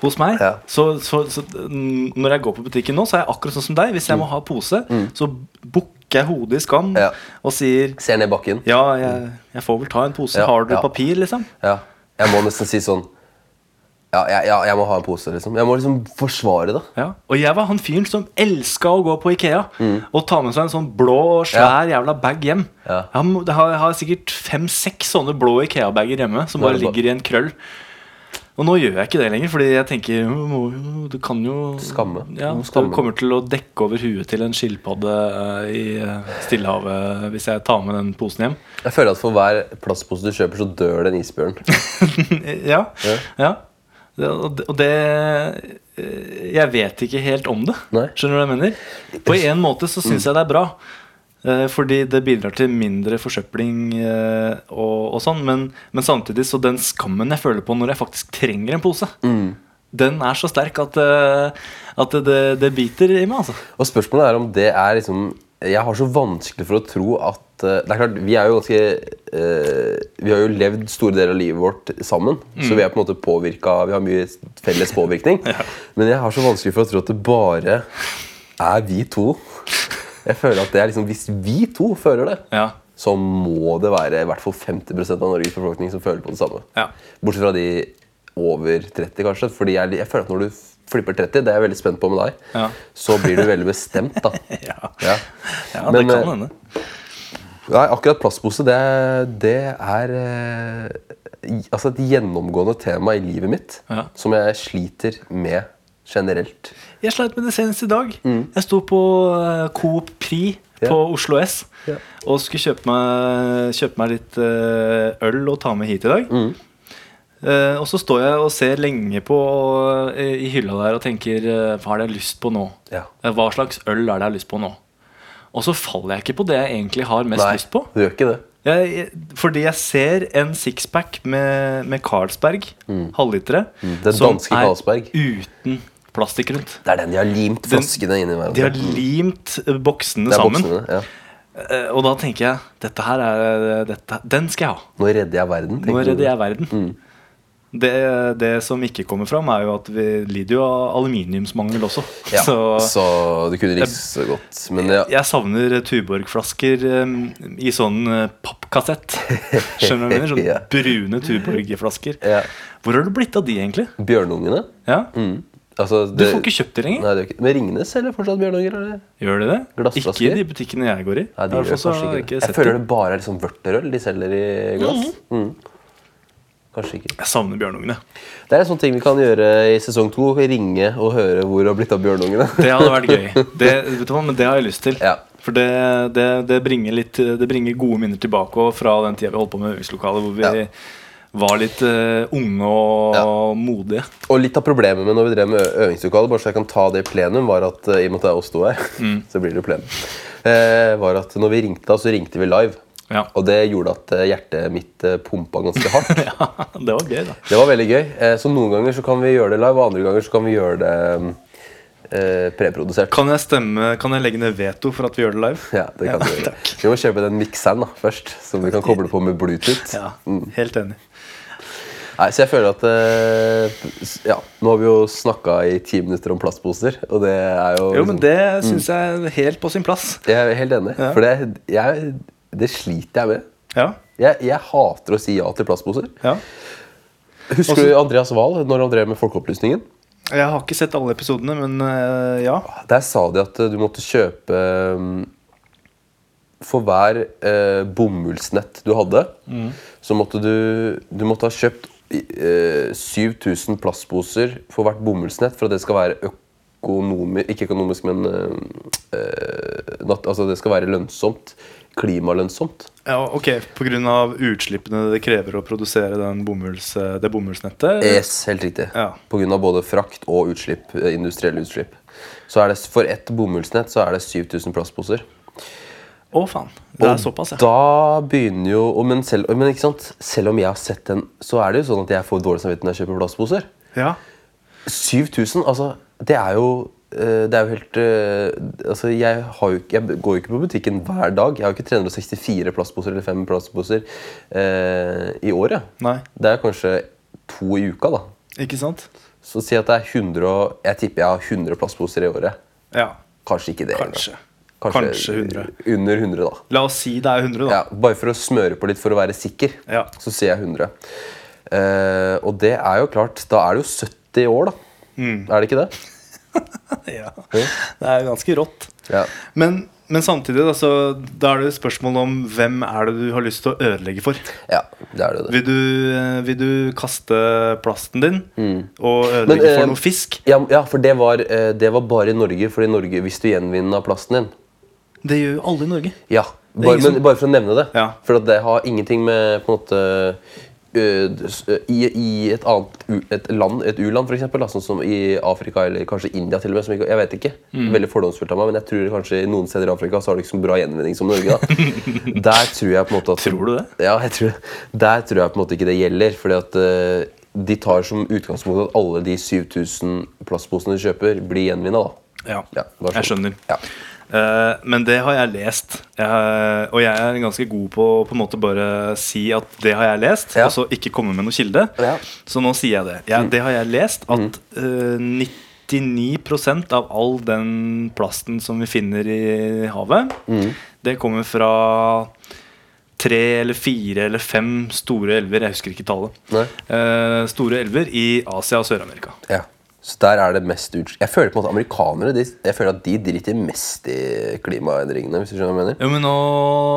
hos meg så, så, så mm, Når jeg går på butikken nå, så er jeg akkurat sånn som deg. Hvis jeg må ha pose, så bukker jeg hodet i skam Mm. Og sier Ser ned bakken. ja, jeg, jeg får vel ta en pose. Har du papir, liksom? Ja. Jeg må nesten si sånn ja, ja, ja, jeg må ha en pose, liksom. Jeg må liksom forsvare det. Ja. Og jeg var han fyren som elska å gå på Ikea Mm. og ta med seg en sånn blå, svær jævla bag hjem. Ja. Jeg, har, jeg, har, jeg sikkert fem-seks sånne blå Ikea-bager hjemme som bare ligger i en krøll. Og nå gjør jeg ikke det lenger, fordi jeg tenker må Du kan jo Skamme. Ja, Du skamme. kommer til å dekke over huet til en skilpadde eh, i eh, Stillehavet hvis jeg tar med den posen hjem. Jeg føler at for hver plastpose du kjøper, så dør det en isbjørn. *laughs* ja. Ja. ja. Og det, eh, Jeg vet ikke helt om det. Nei. Skjønner du hva jeg mener? På en måte så syns jeg det er bra. eh, Fordi det bidrar til mindre forsøpling eh, og, og sånn. Men, men samtidig så den skammen jeg føler på når jeg faktisk trenger en pose, den er så sterk at, at det, det, det biter i meg. Altså. Og spørsmålet er om det er liksom Jeg har så vanskelig for å tro at Det er klart, Vi er jo ganske eh, Vi har jo levd store deler av livet vårt sammen. Så vi er på en måte påvirka Vi har mye felles påvirkning. *laughs* Men jeg har så vanskelig for å tro at det bare er vi to. Jeg føler at det er liksom Hvis vi to føler det, Ja. så må det være i hvert fall 50% av Norges befolkning som føler på det samme. Ja. Bortsett fra de over 30, kanskje. Fordi jeg, jeg føler at når du flipper 30, det er jeg veldig spent på med deg, Ja. så blir du veldig bestemt, da. *laughs* Ja, Ja. ja Men, det kan eh, hende. Nei, akkurat plastpose, det, det er eh, altså et gjennomgående tema i livet mitt Ja. som jeg sliter med generelt. Jeg sleit med det senest i dag. Jeg sto på eh, Coop Pri Ja. på Oslo S Ja. og skulle kjøpe meg, kjøpe meg litt eh, øl og ta med hit i dag. Eh, og så står jeg og ser lenge på uh, i hylla der og tenker uh, Hva har jeg lyst på nå? Ja. Hva slags øl er det jeg har lyst på nå? Og så faller jeg ikke på det jeg egentlig har mest Nei, lyst på. du gjør ikke det. Jeg, fordi jeg ser en sixpack med, med Carlsberg, halvlitere, Mm. Den danske Carlsberg. uten plastikk rundt. Det er den de har limt flaskene inn i hverandre. De har limt eh, boksene er sammen. boksene, ja. Eh, Og da tenker jeg dette her er, dette, Den skal jeg ha. Nå redder jeg verden. Nå redder jeg verden. Det, det som ikke kommer fram, er jo at vi lider jo av aluminiumsmangel også. Ja, Så så du kunne like så godt. Men ja. jeg savner Tuborg-flasker um, i sånn uh, pappkassett. *laughs* Skjønner du hva jeg mener? Sånn Ja. brune Tuborg-flasker. ja. Hvor har det blitt av de, egentlig? Bjørnungene Ja? mm. altså, Du får ikke kjøpt de lenger? Nei, det ikke Men Ringnes selger fortsatt bjørnunger? Eller? Gjør de det? Glassflasker? Ikke i de butikkene jeg går i. Nei, de jeg ikke ikke. Jeg føler det bare er liksom vørterøl de selger i glass. Mm. Kanskje ikke. Jeg savner bjørnungene. Det er en sånn ting vi kan gjøre i sesong to. Ringe og høre hvor det har blitt av bjørnungene. Det hadde vært gøy. *laughs* Det, vet du hva, men det har jeg lyst til. Ja. For det, det, det, bringer litt, det bringer gode minner tilbake fra den tida vi holdt på med øvingslokalet, hvor vi Ja. var litt uh, unge og modige. Og litt av problemet med når vi drev med øvingslokalet, bare så jeg kan ta det i plenum, var at eh, i og med at det er oss to her, Mm. *laughs* så blir det plenum, uh, var at når vi ringte da, så ringte vi live. Ja. Og det gjorde at eh, hjertet mitt eh, pumpa ganske hardt. *laughs* ja, det var gøy, da. Det var veldig gøy. Eh, Så noen ganger så kan vi gjøre det live, og andre ganger så kan vi gjøre det eh, preprodusert. Kan jeg stemme, kan jeg legge ned veto for at vi gjør det live? Ja, det kan Ja, du gjøre. Vi må kjøpe den mikseren da, først, som vi kan koble på med Bluetooth. Ja, helt enig. Nei, så jeg føler at Ja, nå har vi jo snakka i ti minutter om plastposer, og det er jo Jo, men liksom- det syns jeg er helt på sin plass. Jeg er helt enig. Ja. For det, jeg, det sliter jeg med. Ja, Jeg, jeg hater å si ja til plastposer. ja. Husker Også- du Andreas Wahl når han drev med Folkeopplysningen? Jeg har ikke sett alle episodene, men uh, ja. Der sa de at eh, du måtte kjøpe um, For hver uh, bomullsnett du hadde, så måtte du, du måtte ha kjøpt uh, 7000 plastposer for hvert bomullsnett for at det skal være økonomisk ikke økonomisk, men nat, altså det skal være lønnsomt. Klimalønnsomt. ja ok, Pga. utslippene det krever å produsere den bomulls, det bomullsnettet? Yes, helt riktig. Ja. Av både frakt og utslipp, eh, industrielle utslipp. Så er det, for ett bomullsnett så er det 7000 plastposer. Å, faen. Det er Og såpass, ja. Da begynner jo men, selv, men selv om jeg har sett den, så er det jo sånn at jeg får dårlig samvittighet når jeg kjøper plastposer. ja. 7000, altså Det er jo eh, det er jo helt eh, altså jeg, har jo, jeg går jo ikke på butikken hver dag. Jeg har jo ikke 364 plastposer eller 5 plastposer eh, i året. Nei, Det er kanskje to i uka. da ikke sant? Så si at det er 100 og, Jeg tipper jeg har 100 plastposer i året. Ja. Kanskje ikke det. Kanskje. Kanskje, Kanskje 100. Under 100, da. La oss si det er 100, da. Ja, bare for å smøre på litt for å være sikker, Ja. så sier jeg 100. Eh, og det er jo klart Da er det jo 70 år, da. Mm. Er det ikke det? *laughs* Ja. Det er ganske rått. Ja. Men, men samtidig, da, så, da er det et spørsmål om hvem er det du har lyst til å ødelegge for. ja, det er det. det. Vil du, eh, vil du kaste plasten din og ødelegge men, for noe fisk? Ja, ja, for det var, eh, det var bare i Norge, For i Norge hvis du gjenvinner plasten din. Det gjør jo alle i Norge. Ja, bare, men, bare for å nevne det. Ja. For at det har ingenting med på en måte i, I et annet et land, et u-land f.eks., sånn som i Afrika eller kanskje India til og med, som ikke, jeg vet ikke, Mm. veldig fordomsfullt av meg, men jeg tror kanskje i noen steder i Afrika så har du ikke så bra gjenvinning som Norge. da *laughs* Der tror jeg på en måte at Tror du det? Ja, jeg tror, der tror jeg på en måte ikke det gjelder. Fordi at uh, de tar som utgangspunkt at alle de 7000 plastposene de kjøper, blir gjenvinna. Ja, Ja, jeg skjønner. Ja. Eh, men det har jeg lest. Jeg, og jeg er ganske god på å på en måte bare si at det har jeg lest, Ja. og så ikke komme med noe kilde. Ja. Så nå sier jeg det. Jeg, det har jeg lest, at uh, 99% av all den plasten som vi finner i havet, det kommer fra tre eller fire eller fem store elver. Jeg husker ikke tallet. Eh, store elver i Asia og Sør-Amerika. Ja. Så der er det mest uts... Jeg føler på en måte amerikanere de, Jeg føler at de driter mest i klimaendringene. Hvis du skjønner hva jeg mener Jo, men nå,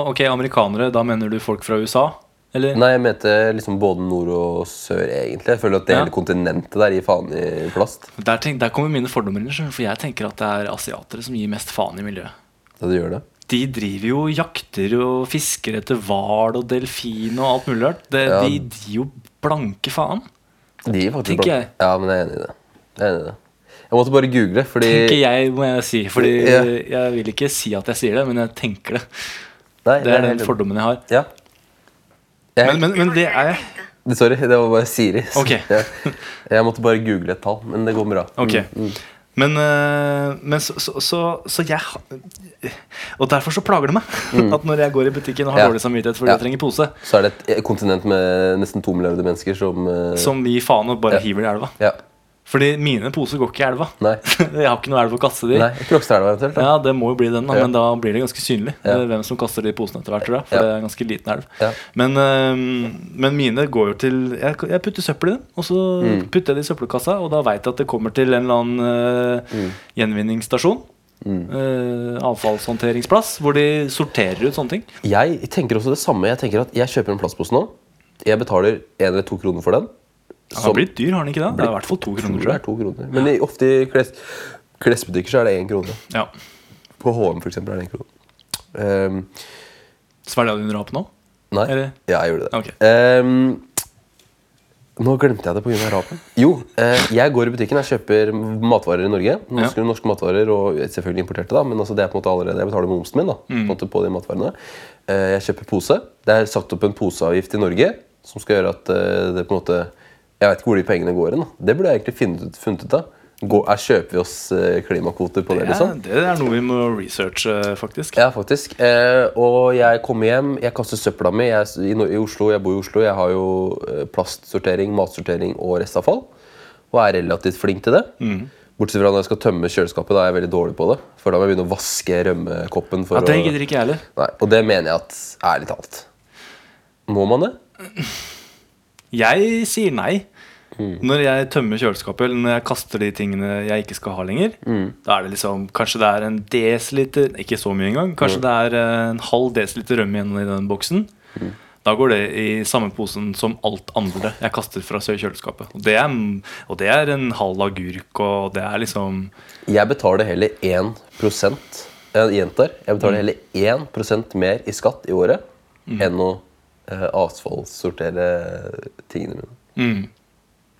ok, amerikanere, da mener du folk fra USA? Eller? Nei, jeg mente liksom både nord og sør, egentlig. Jeg føler at det Ja. hele kontinentet der gir faen i plast. Der, tenk, der kommer mine fordommer inn, for jeg tenker at det er asiatere som gir mest faen i miljøet. Ja, du gjør det. De driver jo jakter og fisker etter hval og delfin og alt mulig rart. Det, Ja. De gir jo blanke faen. De gir faktisk blanke. Ja, men jeg er enig i det. Jeg er enig i det. Jeg måtte bare google, fordi Tenker jeg, må jeg si. Fordi Ja. jeg vil ikke si at jeg sier det, men jeg tenker det. Nei, Det er den helt- fordommen jeg har. Ja. Jeg, Men, men, men det er jeg. Sorry, det var bare Siri. Okay. *laughs* Jeg, jeg måtte bare google et tall, men det går bra. Okay. Mm, mm. Men, eh, men så, så, så, så jeg Og derfor så plager det meg *laughs* at når jeg går i butikken og har Mm. Ja. dårlig samvittighet fordi Ja. jeg trenger pose, Så er det et kontinent med nesten to milliarder mennesker som eh, som gir faen og bare Ja. hiver det i elva. Ja. Fordi mine poser går ikke i elva. Nei. *laughs* jeg har ikke noe elv å kaste de i. Ja, det må jo bli den, da, Ja. men da blir det ganske synlig Ja. eh, hvem som kaster de posene etter hvert. Tror jeg, for Ja. det er en ganske liten elv. Ja. Men, øh, men mine går jo til Jeg, jeg putter søppel i dem, og så Mm. putter jeg det i søppelkassa, og da veit jeg at det kommer til en eller annen øh, Mm. gjenvinningsstasjon. eh, avfallshåndteringsplass, hvor de sorterer ut sånne ting. Jeg tenker også det samme. Jeg tenker at jeg kjøper en plastpose nå. Jeg betaler én eller to kroner for den. Den har blitt dyr, har den ikke det? Det er i hvert fall to kroner, tror jeg. to kroner. Men i, ofte i kles, klesbutikker så er det én krone. Ja. På HM for eksempel er det én krone. Um, Svelga du rap nå? nei, Eller? ja, jeg gjorde det. Okay. Um, nå glemte jeg det pga. rapen. Jo, eh, jeg går i butikken jeg kjøper matvarer i Norge. Norske, norske matvarer og selvfølgelig importerte, da. Men altså det er på en måte allerede Jeg betaler momsen min da, på, en måte på de matvarene. Eh, jeg kjøper pose. Det er satt opp en poseavgift i Norge som skal gjøre at eh, det på en måte Jeg vet ikke hvor de pengene går hen. Det burde jeg egentlig funnet funnet ut av. Gå, er, kjøper vi oss eh, klimakvoter på det, Ja, liksom? det er noe vi må researche, faktisk. Ja, faktisk. Eh, og jeg kommer hjem, jeg kaster søpla mi. Jeg, er i, I Oslo, Jeg bor i Oslo. Jeg har jo eh, plastsortering, matsortering og restavfall. Og er relativt flink til det. Bortsett fra når jeg skal tømme kjøleskapet. Da er jeg veldig dårlig på det. For da må jeg begynne å vaske rømmekoppen. For Ja, det gidder ikke jeg heller. Nei, og det mener jeg at ærlig talt Må man det? Jeg sier nei. Når jeg tømmer kjøleskapet eller når jeg kaster de tingene jeg ikke skal ha lenger, da er det liksom Kanskje det er en desiliter Ikke så mye engang. Kanskje det er eh, en halv desiliter rømme igjen i den boksen. Da går det i samme posen som alt andre jeg kaster fra kjøleskapet. Og det er, og det er en halv agurk, og det er liksom Jeg betaler heller 1 Jeg gjentar. Jeg betaler heller 1% mer i skatt i året enn å eh, avfallssortere tingene mine.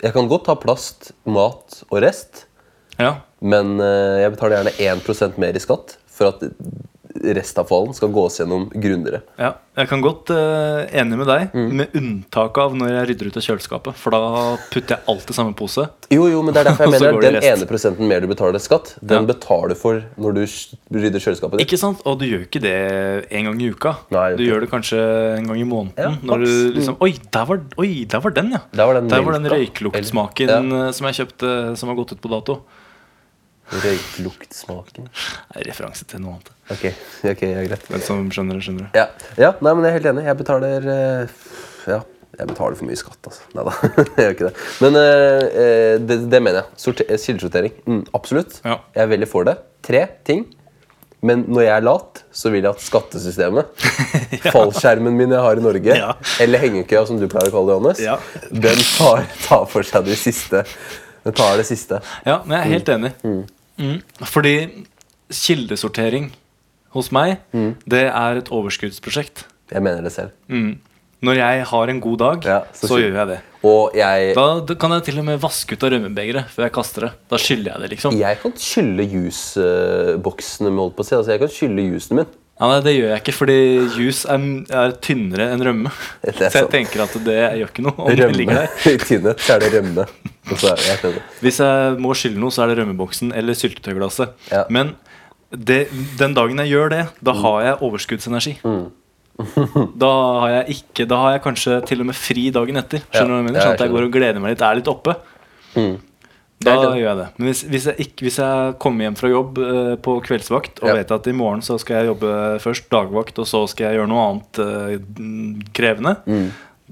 Jeg kan godt ta plast, mat og rest, Ja. men eh, jeg betaler gjerne 1% mer i skatt for at restavfallen skal gås gjennom grundigere. Ja, jeg kan godt uh, enig med deg, med unntak av når jeg rydder ut av kjøleskapet. For da putter jeg alt i samme pose. Jo, jo, men det er derfor *laughs* jeg mener den ene prosenten mer du betaler skatt, den Ja. betaler du for når du rydder kjøleskapet ditt. Ikke sant? Og du gjør ikke det en gang i uka. Nei, du gjør det kanskje en gang i måneden. Ja, når du liksom Oi, der var, oi, der var den, ja! Der var den der var den røykluktsmaken Ja. eh, som jeg kjøpte, som har gått ut på dato. Er referanse til noe annet. Ok, *laughs* ok, ja, greit. Den som skjønner det, skjønner det. Ja, ja nei, men jeg er helt enig. Jeg betaler eh, Ja, jeg betaler for mye skatt, altså. Nei da, *laughs* jeg gjør ikke det. Men eh, eh, det, det mener jeg. Eh, Kildesortering. Mm, absolutt. Ja. Jeg er veldig for det. Tre ting. Men når jeg er lat, så vil jeg at skattesystemet, *laughs* fallskjermen min jeg har i Norge, Ja. eller hengekøya, som du pleier å kalle det, Johannes, Ja. den tar, tar for seg de siste. Den tar det siste. Ja, men jeg er helt enig. Mm. Fordi kildesortering hos meg, Mm. det er et overskuddsprosjekt. Jeg mener det selv. Mm. Når jeg har en god dag, Ja, så så, gjør jeg det. Jeg, Da, kan jeg til og med vaske ut av rømmebegeret før jeg kaster det. Da skyller jeg det, liksom. jeg kan skylle jusboksene. Altså, jeg kan skylle jusen min. Ja, nei, Det gjør jeg ikke, fordi juice er, er tynnere enn rømme. Det *laughs* Så jeg tenker at det gjør ikke noe om det ligger Rømme. der. *laughs* I tynnhet så er det rømme. Så er jeg. Hvis jeg må skylde noe, så er det rømmeboksen eller syltetøyglasset. Ja. Men det, den dagen jeg gjør det, da har jeg overskuddsenergi. Mm. *laughs* da har jeg ikke Da har jeg kanskje til og med fri dagen etter. Skjønner du hva jeg mener? Sånn at jeg går og gleder meg litt, er litt oppe. Mm. Da det gjør jeg det. Men hvis, hvis, jeg ikke, hvis jeg kommer hjem fra jobb uh, på kveldsvakt og Ja. vet at i morgen så skal jeg jobbe først dagvakt, og så skal jeg gjøre noe annet mm, krevende,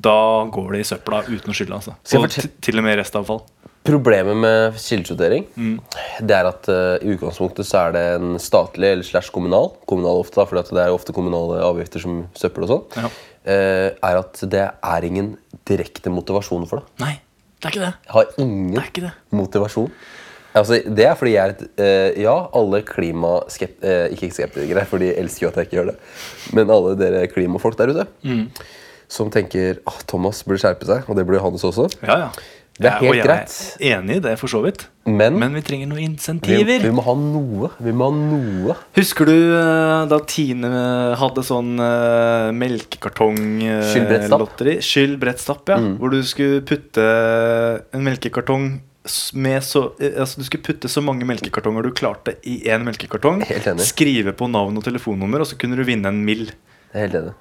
da går det i søpla uten å skylde. Altså. Mm. Og til og med restavfall. Problemet med kildesortering Mm. Det er at uh, i utgangspunktet så er det en statlig eller slash kommunal Kommunal ofte da, for det er ofte kommunale avgifter som søppel og sånn. Ja. eh, Er at det er ingen direkte motivasjon for det. Nei, det er ikke det. Jeg har ingen Det det. motivasjon. Altså, det er fordi jeg er et uh, Ja, alle klimaskept... uh, ikke skeptikere, for de elsker jo at jeg ikke gjør det. Men alle dere klimafolk der ute Mm. som tenker ah, Thomas burde skjerpe seg, og det burde Johannes også. Ja, ja. Det er Ja, helt og jeg er enig i det, for så vidt. Men, Men vi trenger noen insentiver. vi må ha noe. Vi må ha noe. Husker du eh, da Tine hadde sånn uh, melkekartong-lotteri? Stapp. Skyld brett stapp, ja. Mm. Hvor du skulle putte en melkekartong med så, eh, altså Du skulle putte så mange melkekartonger du klarte i én melkekartong. Skrive på navn og telefonnummer, og så kunne du vinne en mill. Helt enig.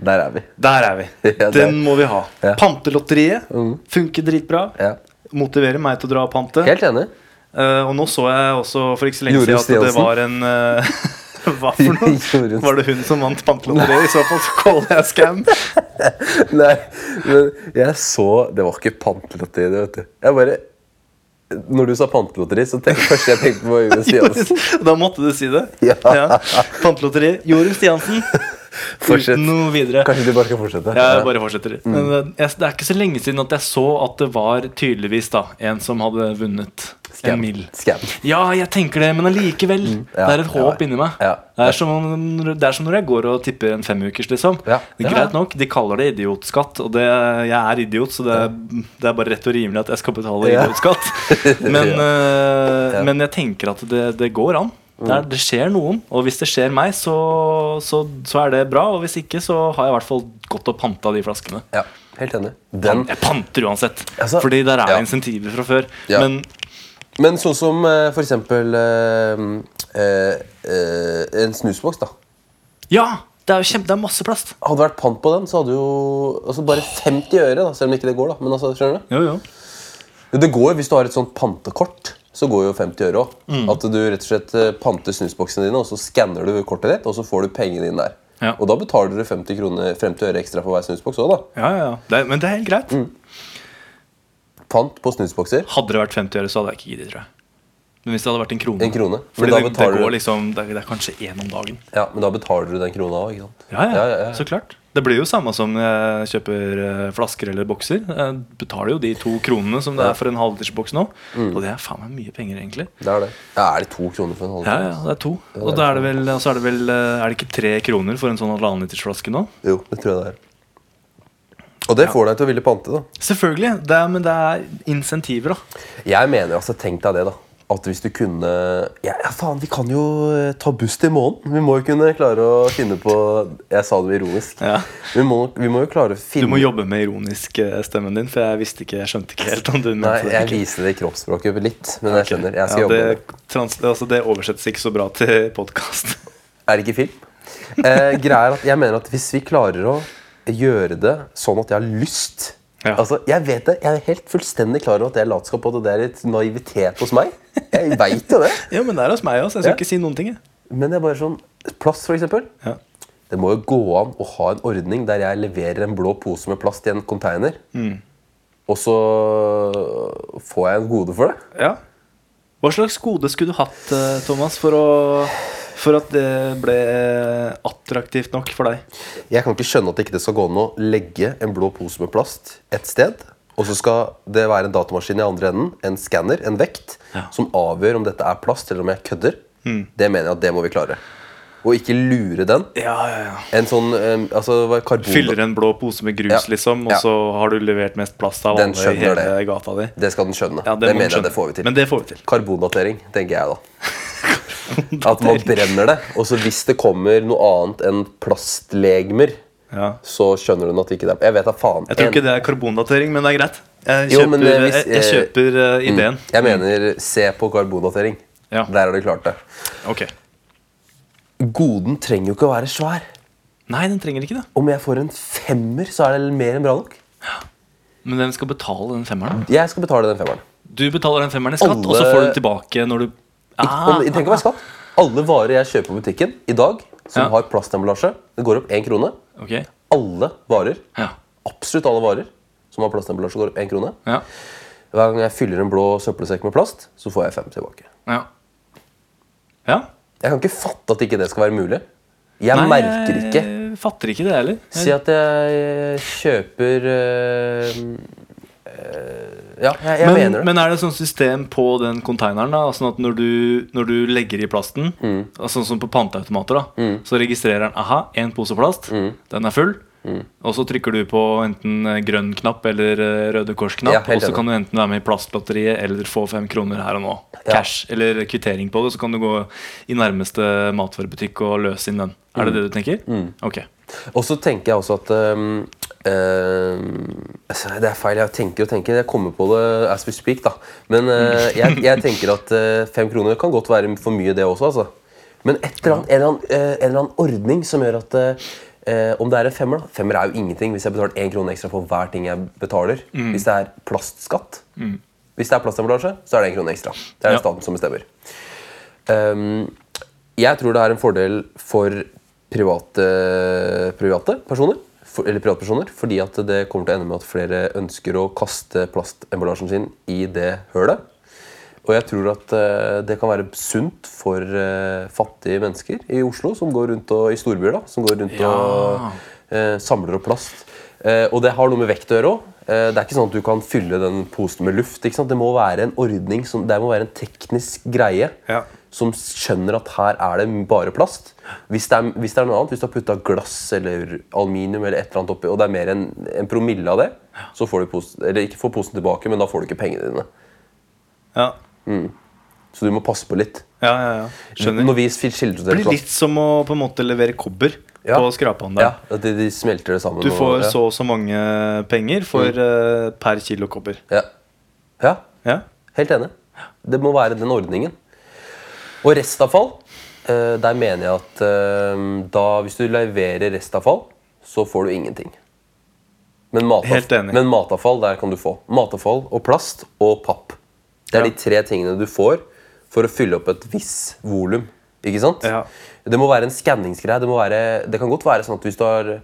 Der er vi. Der er vi. *laughs* Ja. Den må vi ha. Ja. Pantelotteriet Mm. funker dritbra. Ja. Motiverer meg til å dra og pante. Helt enig. Uh, og nå så jeg også for ikke så lenge siden at det var en uh, *laughs* Hva for noe? *laughs* Var det hun som vant pantelotteriet? I så fall så caller jeg scam. Nei, men jeg så Det var ikke pantelotteri, det, vet du. Jeg bare Når du sa pantelotteri, så tenkte først jeg tenkte på Jorunn Stiansen. Da måtte du si det. Ja. Pantelotteriet. Jorunn Stiansen. *laughs* Fortsett. Uten noe videre. Kanskje du bare skal fortsette? Ja, jeg bare fortsetter. Men eh, det er ikke så lenge siden at jeg så at det var tydeligvis da en som hadde vunnet en Scam. mill. Scam. Ja, jeg tenker det, men allikevel. ja, det er et håp ja, inni meg. ja. Det, er som, det er som når jeg går og tipper en femukers, liksom. Det er Greit nok, de kaller det idiotskatt, og det, jeg er idiot, så det er, det er bare rett og rimelig at jeg skal betale idiotskatt. *laughs* Men, eh, men jeg tenker at det, det går an. Det, er, det skjer noen, og hvis det skjer meg, så, så, så er det bra. Og hvis ikke, så har jeg i hvert fall gått og panta de flaskene. Ja, helt enig. Den, Jeg panter uansett, Altså, fordi der er ja. insentiver fra før. Ja. Men men sånn som eh, for eksempel eh, eh, eh, en snusboks, da. ja, det er jo kjempe, det er masse plast. Hadde det vært pant på den, så hadde jo altså bare 50 øre, da, selv om ikke det går. da Men altså, skjønner du? Jo. Jo, Det går hvis du har et sånt pantekort. Så går jo 50 øre òg. Mm. At du rett og slett eh, panter snusboksene dine, og så skanner du kortet ditt, og så får du pengene dine der. Ja. Og da betaler du 50, kroner, 50 øre ekstra for hver snusboks òg, da. Ja, ja, ja. Det men det er helt greit. Mm. Pant på snusbokser. Hadde det vært 50 øre, så hadde jeg ikke giddet, tror jeg. Men hvis det hadde vært en krone En krone. Fordi det, det, går liksom, det, er, det er kanskje én om dagen. Ja, Men da betaler du den krona òg, ikke sant? Ja ja, Ja, ja, ja. så klart. Det blir jo samme som jeg kjøper eh, flasker eller bokser. Jeg betaler jo de to kronene som det er for en halvlitersboks nå. Mm. Og det er faen meg mye penger, egentlig. Det er det. Ja, Er det to kroner for en halvliter? Ja, ja, det er to. Og da er det vel, så er det vel eh, Er det ikke tre kroner for en sånn halvannenlitersflaske nå? Jo, det tror jeg det er. Og det får deg til å ville pante, da. Selvfølgelig. Det er, men det er insentiver, da. Jeg mener altså, Tenk deg det, da. At hvis du kunne Ja, ja faen, vi kan jo eh, ta buss til månen. Vi må jo kunne klare å finne på Jeg sa det ironisk. Ja. Vi, må, vi må jo klare å Du må jobbe med ironisk eh, stemmen din, for jeg visste ikke, jeg skjønte ikke helt om du Nei, mente det. jeg viser det i kroppsspråket litt, men jeg skjønner. Jeg skal ja, jobbe med det. trans, altså, det oversettes ikke så bra til podkast. Er det ikke film? Eh, greia er at jeg mener at hvis vi klarer å gjøre det sånn at jeg har lyst Ja. Altså, Jeg vet det, jeg er helt fullstendig klar over at det er latskap og det er litt naivitet hos meg. Jeg *laughs* veit jo det. Ja, men det er hos meg også. jeg skal Ja. ikke si noen ting. jeg. Men det er bare sånn Plast, for eksempel. Ja. Det må jo gå an å ha en ordning der jeg leverer en blå pose med plast i en container. Mm. Og så får jeg en gode for det. Ja. Hva slags gode skulle du hatt, eh, Thomas, for, å, for at det ble attraktivt nok for deg? Jeg kan ikke skjønne at det ikke skal gå an å legge en blå pose med plast et sted. Og så skal det være en datamaskin i andre enden, en skanner, en vekt, Ja. som avgjør om dette er plast eller om jeg kødder. Det mener jeg at det må vi klare. Og ikke lure den. Ja, ja, ja. En sånn um, altså, er karbon... Fyller en blå pose med grus, Ja. liksom, og Ja. så har du levert mest plast av Den alle i hele det. gata di. Det skal den skjønne. Ja, det du mener jeg det får vi til. Men det får vi til. Karbondatering, tenker jeg da. *laughs* At man brenner det. Og så hvis det kommer noe annet enn plastlegemer, Ja. så skjønner hun at ikke er Jeg vet da faen. Jeg tror En- ikke det er karbondatering, men det er greit. Jeg Jo, kjøper, men, eh, hvis, jeg, jeg kjøper uh, ideen. Jeg mener se på karbondatering. Ja. Der har du klart det. Ok. Goden trenger jo ikke å være svær. Nei, den trenger ikke det. Om jeg får en femmer, så er det mer enn bra nok. Men hvem skal betale den femmeren? Jeg skal betale den femmeren. Du betaler den femmeren i skatt, Alle- og så får du den tilbake når du ah, ikke å være skatt. Alle varer jeg kjøper på butikken i dag som Ja. har plastemballasje, det går opp én krone. Okay. Alle varer, Ja. absolutt alle varer som har plastemballasje, går opp én krone. Ja. Hver gang jeg fyller en blå søppelsekk med plast, så får jeg fem tilbake. Ja. ja. Jeg kan ikke fatte at ikke det skal være mulig. Jeg Nei, merker ikke. Jeg fatter ikke det heller. Si at jeg kjøper øh, øh, Ja, jeg, jeg men, mener det. men er det et sånt system på den konteineren? da Sånn at når du, når du legger i plasten Mm. Sånn som på panteautomater da Så registrerer den Aha, en pose plast Mm. Den er full Og så trykker du på enten eh, grønn knapp Eller eh, røde Kors-knapp. Ja, Og så kan du enten være med i plastlotteriet Eller få fem kroner her og nå Ja. Cash eller kvittering på det Så kan du gå i nærmeste matvarebutikk Og løse inn den Er Mm. det det du tenker? Ok Og så tenker jeg også at um, uh, det er feil. Jeg tenker og tenker. Jeg kommer på det as we speak. da Men uh, *laughs* jeg, jeg tenker at uh, fem kroner kan godt være for mye, det også. altså Men eller annet, en, eller annen, en eller annen ordning som gjør at eh, Om det er en femmer da Femmer er jo ingenting hvis jeg betaler én krone ekstra for hver ting jeg betaler. Hvis det er plastskatt Hvis det er plastemballasje, så er det én krone ekstra. Det er Ja. staten som bestemmer. Um, jeg tror det er en fordel for private, private personer. For, eller privatpersoner, fordi at det kommer til å ende med at flere ønsker å kaste plastemballasjen sin i det hølet. Og jeg tror at eh, det kan være sunt for eh, fattige mennesker i Oslo, som går rundt og, i storbyer, da, som går rundt Ja. og eh, samler opp plast. Eh, og det har noe med vekt å gjøre òg. Eh, det er ikke sånn at du kan fylle den posen med luft. Det må være en ordning, som, det må være en teknisk greie Ja. som skjønner at her er det bare plast. Hvis det er, hvis det er noe annet, hvis du har putta glass eller aluminium eller et eller annet oppi, og det er mer enn en promille av det, så får du posen, eller ikke får posen tilbake, men da får du ikke pengene dine. Ja, Så du må passe på litt. ja, ja, ja. Skjønner. Når vi skildrer Det blir litt som å på en måte levere kobber Ja. på skrapeanlegg. Ja, at de, de smelter det sammen. Du får og, ja. så og så mange penger for eh, per kilo kobber. Ja. ja, Ja? helt enig. Det må være den ordningen. Og restavfall, uh, der mener jeg at uh, da, hvis du leverer restavfall, så får du ingenting. Men, enig. men matavfall, der kan du få. Matavfall og plast og papp. Det er Ja. de tre tingene du får for å fylle opp et viss volum. Ikke sant? Ja. Det må være en skanningsgreie. Det, være, det kan godt være sånn at hvis du har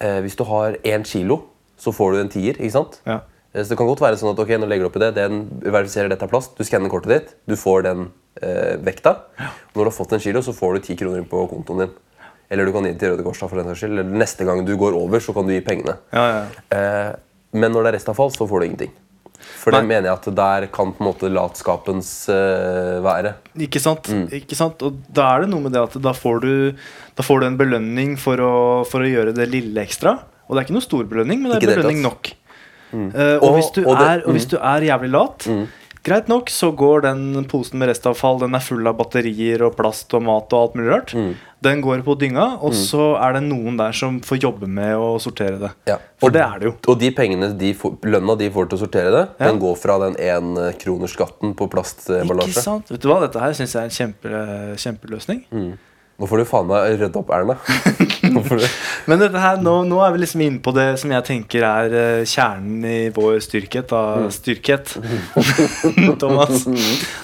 eh, Hvis du har én kilo, så får du en tier. ikke sant? Ja. Eh, Så det kan godt være sånn at ok, nå legger du opp i det, den verifiserer dette er plast, du skanner kortet ditt, du får den eh, vekta. Når du har fått en kilo, så får du ti kroner inn på kontoen din. Eller du kan gi det til Røde Kors. for den saks skyld. Eller neste gang du går over, så kan du gi pengene. Ja, ja. Eh, men når det er restavfall, så får du ingenting. For det Nei. mener jeg at der kan på en måte latskapens uh, være. Ikke sant? Mm. Ikke sant? Og da er det noe med det at da får du, da får du en belønning for å, for å gjøre det lille ekstra. Og det er ikke noe stor belønning, men det er Ikke belønning nok. Eh, og, Og- hvis du og det- Mm. er, og hvis du er jævlig lat, greit nok, så går den posen med restavfall Den er full av batterier og plast og mat og alt mulig rart. Mm. Den går på dynga, og så er det noen der som får jobbe med å sortere det. Ja. For Og- det er det jo. Og de pengene de får, lønna de får til å sortere det, Ja. den går fra den énkronersskatten på Ikke sant? Vet du hva, Dette her syns jeg er en kjempe, kjempeløsning. Nå får du faen meg rydde opp, Erna. *laughs* Men dette her, nå, nå er vi liksom inne på det som jeg tenker er uh, kjernen i vår styrkhet. Da, Mm. styrkhet. *laughs* Thomas.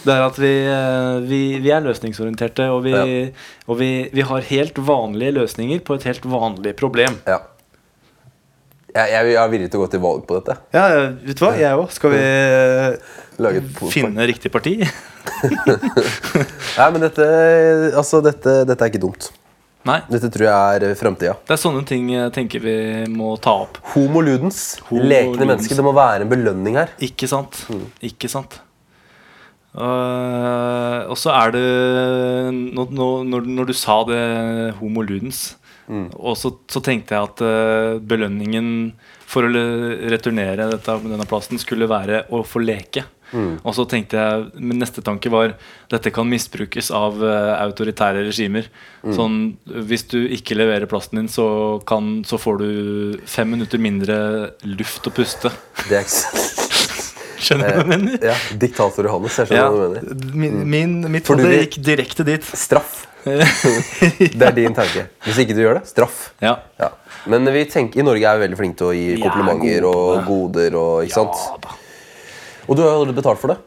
Det er at vi, uh, vi, vi er løsningsorienterte, og, vi, Ja. og vi, vi har helt vanlige løsninger på et helt vanlig problem. ja. Jeg, jeg, jeg er villig til å gå til valg på dette. Ja, vet du hva? Jeg òg. Skal vi po- finne riktig parti? *laughs* Nei, men dette, altså, dette, dette er ikke dumt. Nei. Dette tror jeg er framtida. Det er sånne ting jeg tenker vi må ta opp. Homo ludens. Homo ludens. mennesker. Det må være en belønning her. Ikke sant? Mm. Ikke sant? Uh, og så er det nå, nå, når, når du sa det homo ludens, Mm. og så, så tenkte jeg at uh, belønningen for å returnere dette, denne plassen skulle være å få leke. Mm. Og så tenkte jeg Min neste tanke var dette kan misbrukes av uh, autoritære regimer. Mm. Sånn Hvis du ikke leverer plasten din, så, kan, så får du fem minutter mindre luft å puste. Det er *laughs* Skjønner du hva jeg mener? ja, Diktator Johannes. Jeg skjønner Ja, hva du mener. min, min, mitt hode gikk direkte dit. Straff. *laughs* Det er din tanke. Hvis ikke du gjør det, straff. Ja. Ja. Men vi tenker, i Norge er vi veldig flinke til å gi er komplimenter gode og goder. Og, ikke sant? Ja da. Og du har jo allerede betalt for det.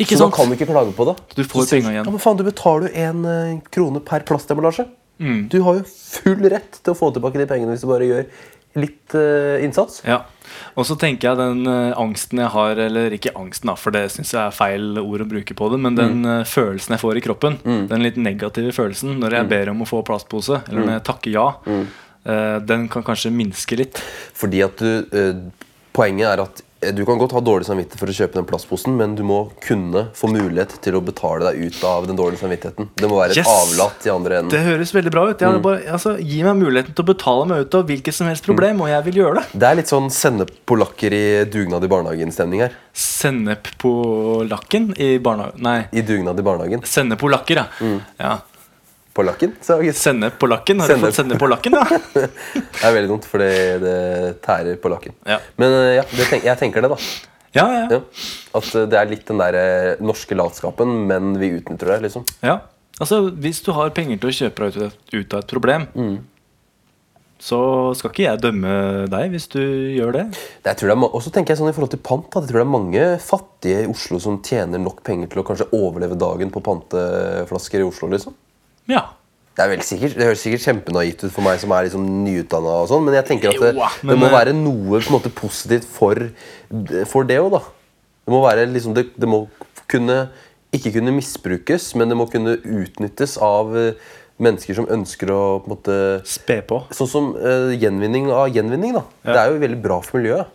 Ikke så sant? da kan du ikke klage på det. Du får Så sier- penga igjen. Ja, men faen, Du betaler jo én krone per plastemballasje. Mm. Du har jo full rett til å få tilbake de pengene hvis du bare gjør litt eh, innsats. Ja. Og så tenker jeg den eh, angsten jeg har, eller ikke angsten, da, for det syns jeg er feil ord å bruke på det, men den eh, følelsen jeg får i kroppen, den litt negative følelsen når jeg ber om å få plastpose, eller når jeg takker ja, eh, den kan kanskje minske litt. Fordi at du eh, Poenget er at eh, du kan godt ha dårlig samvittighet for å kjøpe den plastposen, men du må kunne få mulighet til å betale deg ut av den dårlige samvittigheten. Det må være et Yes! avlat i andre enden. Det høres veldig bra ut. Jeg Mm. bare, altså, gi meg muligheten til å betale meg ut av hvilket som helst problem, og jeg vil gjøre det. Det er litt sånn sennep-polakker i dugnad i barnehagen-stemning her. Sennep-polakken i barnehagen Nei. I dugnad i barnehagen. Sennep-polakker, ja. Mm. ja. På lakken. Så jeg Sende på lakken? Har Sende- du fått sende på lakken, ja? *laughs* Det er veldig dumt, for det, det tærer på lakken. Ja. Men eh, ja, det tenk, jeg tenker det, da. Ja, ja. Ja. At eh, det er litt den der eh, norske latskapen, men vi utnytter det, liksom. ja. Altså, Hvis du har penger til å kjøpe deg ut, av- et problem, Mm. så skal ikke jeg dømme deg hvis du gjør det. Det, jeg tror det og så tenker jeg sånn i forhold til pant at jeg tror det er mange fattige i Oslo som tjener nok penger til å kanskje overleve dagen på panteflasker i Oslo. liksom. Ja. Det er vel sikkert, det høres sikkert kjempenaivt ut for meg som er liksom nyutdanna, sånn, men jeg tenker at det, Jo, det må eh, være noe måte positivt for, for det òg, da. Det må være liksom det, det må kunne ikke kunne misbrukes, men det må kunne utnyttes av eh, mennesker som ønsker å på en måte Spe på. Sånn som uh, gjenvinning av gjenvinning. da Det er jo veldig bra for miljøet.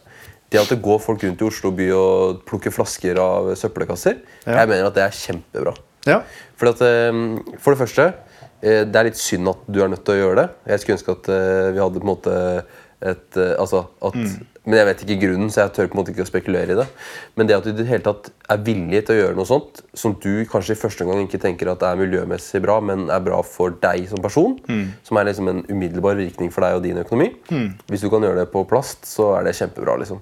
Det at det går folk rundt i Oslo by og plukker flasker av søppelkasser, Ja. jeg mener at det er kjempebra. Ja. For, at, eh, for det første, eh, det er litt synd at du er nødt til å gjøre det. Jeg skulle ønske at eh, vi hadde på en måte et eh, Altså at Men jeg vet ikke grunnen, så jeg tør på en måte ikke å spekulere i det. Men det at du i det hele tatt er villig til å gjøre noe sånt, som du kanskje i første gang ikke tenker at er miljømessig bra, men er bra for deg som person, som er liksom en umiddelbar virkning for deg og din økonomi Hvis du kan gjøre det på plast, så er det kjempebra. liksom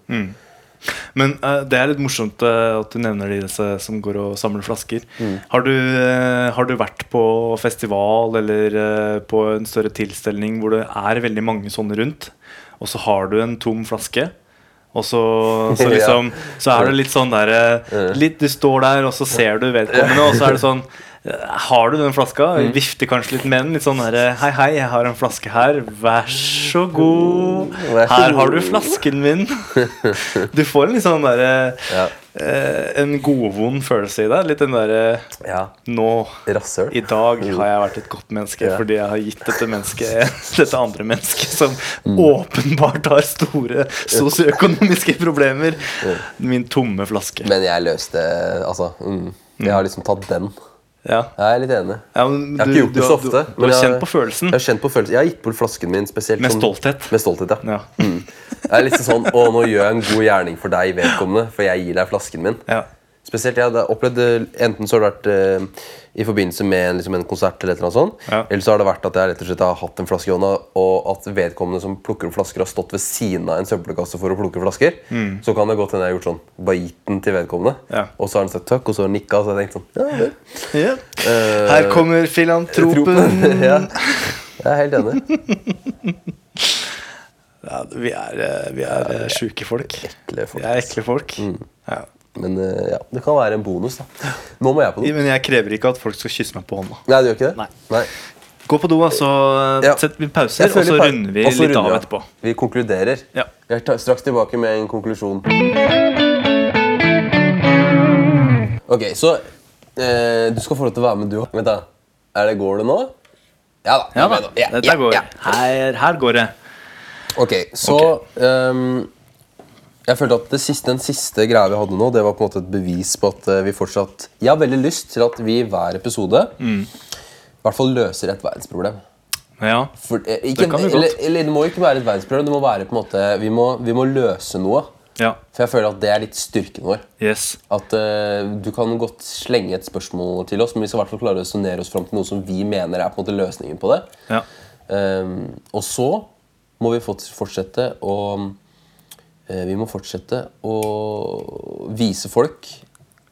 Men uh, det er litt morsomt uh, at du nevner disse som går og samler flasker. Mm. Har, du, uh, har du vært på festival eller på en større tilstelning hvor det er veldig mange sånne rundt, og så har du en tom flaske? Og så, *laughs* så, liksom, så er det litt sånn der eh, Du står der, og så ser du vedkommende, og så er det sånn har du den flaska? Mm. Vifter kanskje litt med den. Litt sånn herre Hei, hei, jeg har en flaske her. Vær så god. Her har du flasken min. *laughs* Du får en litt sånn derre Ja. eh, En godvond følelse i deg. Litt den derre ja. Nå, Rasshøl. i dag har jeg vært et godt menneske Ja. fordi jeg har gitt dette mennesket *laughs* Dette andre mennesket som Mm. åpenbart har store sosioøkonomiske *laughs* problemer. Min tomme flaske. Men jeg løste Altså, mm, jeg har liksom tatt den. Ja. Jeg er litt enig. Ja, men Jeg har du- ikke gjort det så ofte. Du, du du har kjent på følelsen. Jeg har kjent på følelsen Jeg har gitt bort flasken min spesielt Med stolthet. stolthet. Med stolthet, ja. Ja. Mm. Jeg er litt sånn Å, nå gjør jeg en god gjerning for deg, vedkommende, for jeg gir deg flasken min. Ja. Spesielt, jeg hadde opplevd Enten så har det vært uh, i forbindelse med en, liksom en konsert, eller annet sånt, Ja. eller så har det vært at jeg rett og slett har hatt en flaske i hånda, og at vedkommende som plukker opp flasker, har stått ved siden av en søppelkasse for å plukke flasker. Så kan det godt hende jeg har gjort sånn. Bare gitt den til vedkommende, Mm. Ja. og så har han sagt takk, og så har han nikka, og så har jeg tenkt sånn ja. Ja. Uh, Her kommer filantropen. *laughs* ja. Jeg er helt enig. Ja, vi er, eh, vi er eh, sjuke folk. Ekle folk. Vi er ekle folk. Ja. Men eh, ja, det kan være en bonus, da. Nå må jeg på do. Men jeg krever ikke at folk skal kysse meg på hånda. Nei, det gjør ikke det? Nei. Gå på do, så eh, Ja. setter vi pauser, og så runder vi litt runder av ja. etterpå. Vi konkluderer. Ja. Jeg er straks tilbake med en konklusjon. Ok, så eh, Du skal få lov til å være med, du òg. Vent, da. Er det, går det nå? Ja da. Ja da, dette går. Her, her går det. Ok, så ehm, Jeg følte at det siste, Den siste greia vi hadde nå, Det var på en måte et bevis på at eh, vi fortsatt Jeg har veldig lyst til at vi i hver episode Mm. i hvert fall løser et verdensproblem. Ja. For, eh, ikke, Det kan vi godt. eller, eller det må ikke være et verdensproblem. Det må være på en måte Vi må, vi må løse noe. ja. For jeg føler at det er litt styrken vår. Yes. At uh, Du kan godt slenge et spørsmål til oss, men vi skal i hvert fall klare å resonnere oss fram til noe som vi mener er på en måte løsningen på det. Ja. Um, og så må vi fortsette å Vi må fortsette å vise folk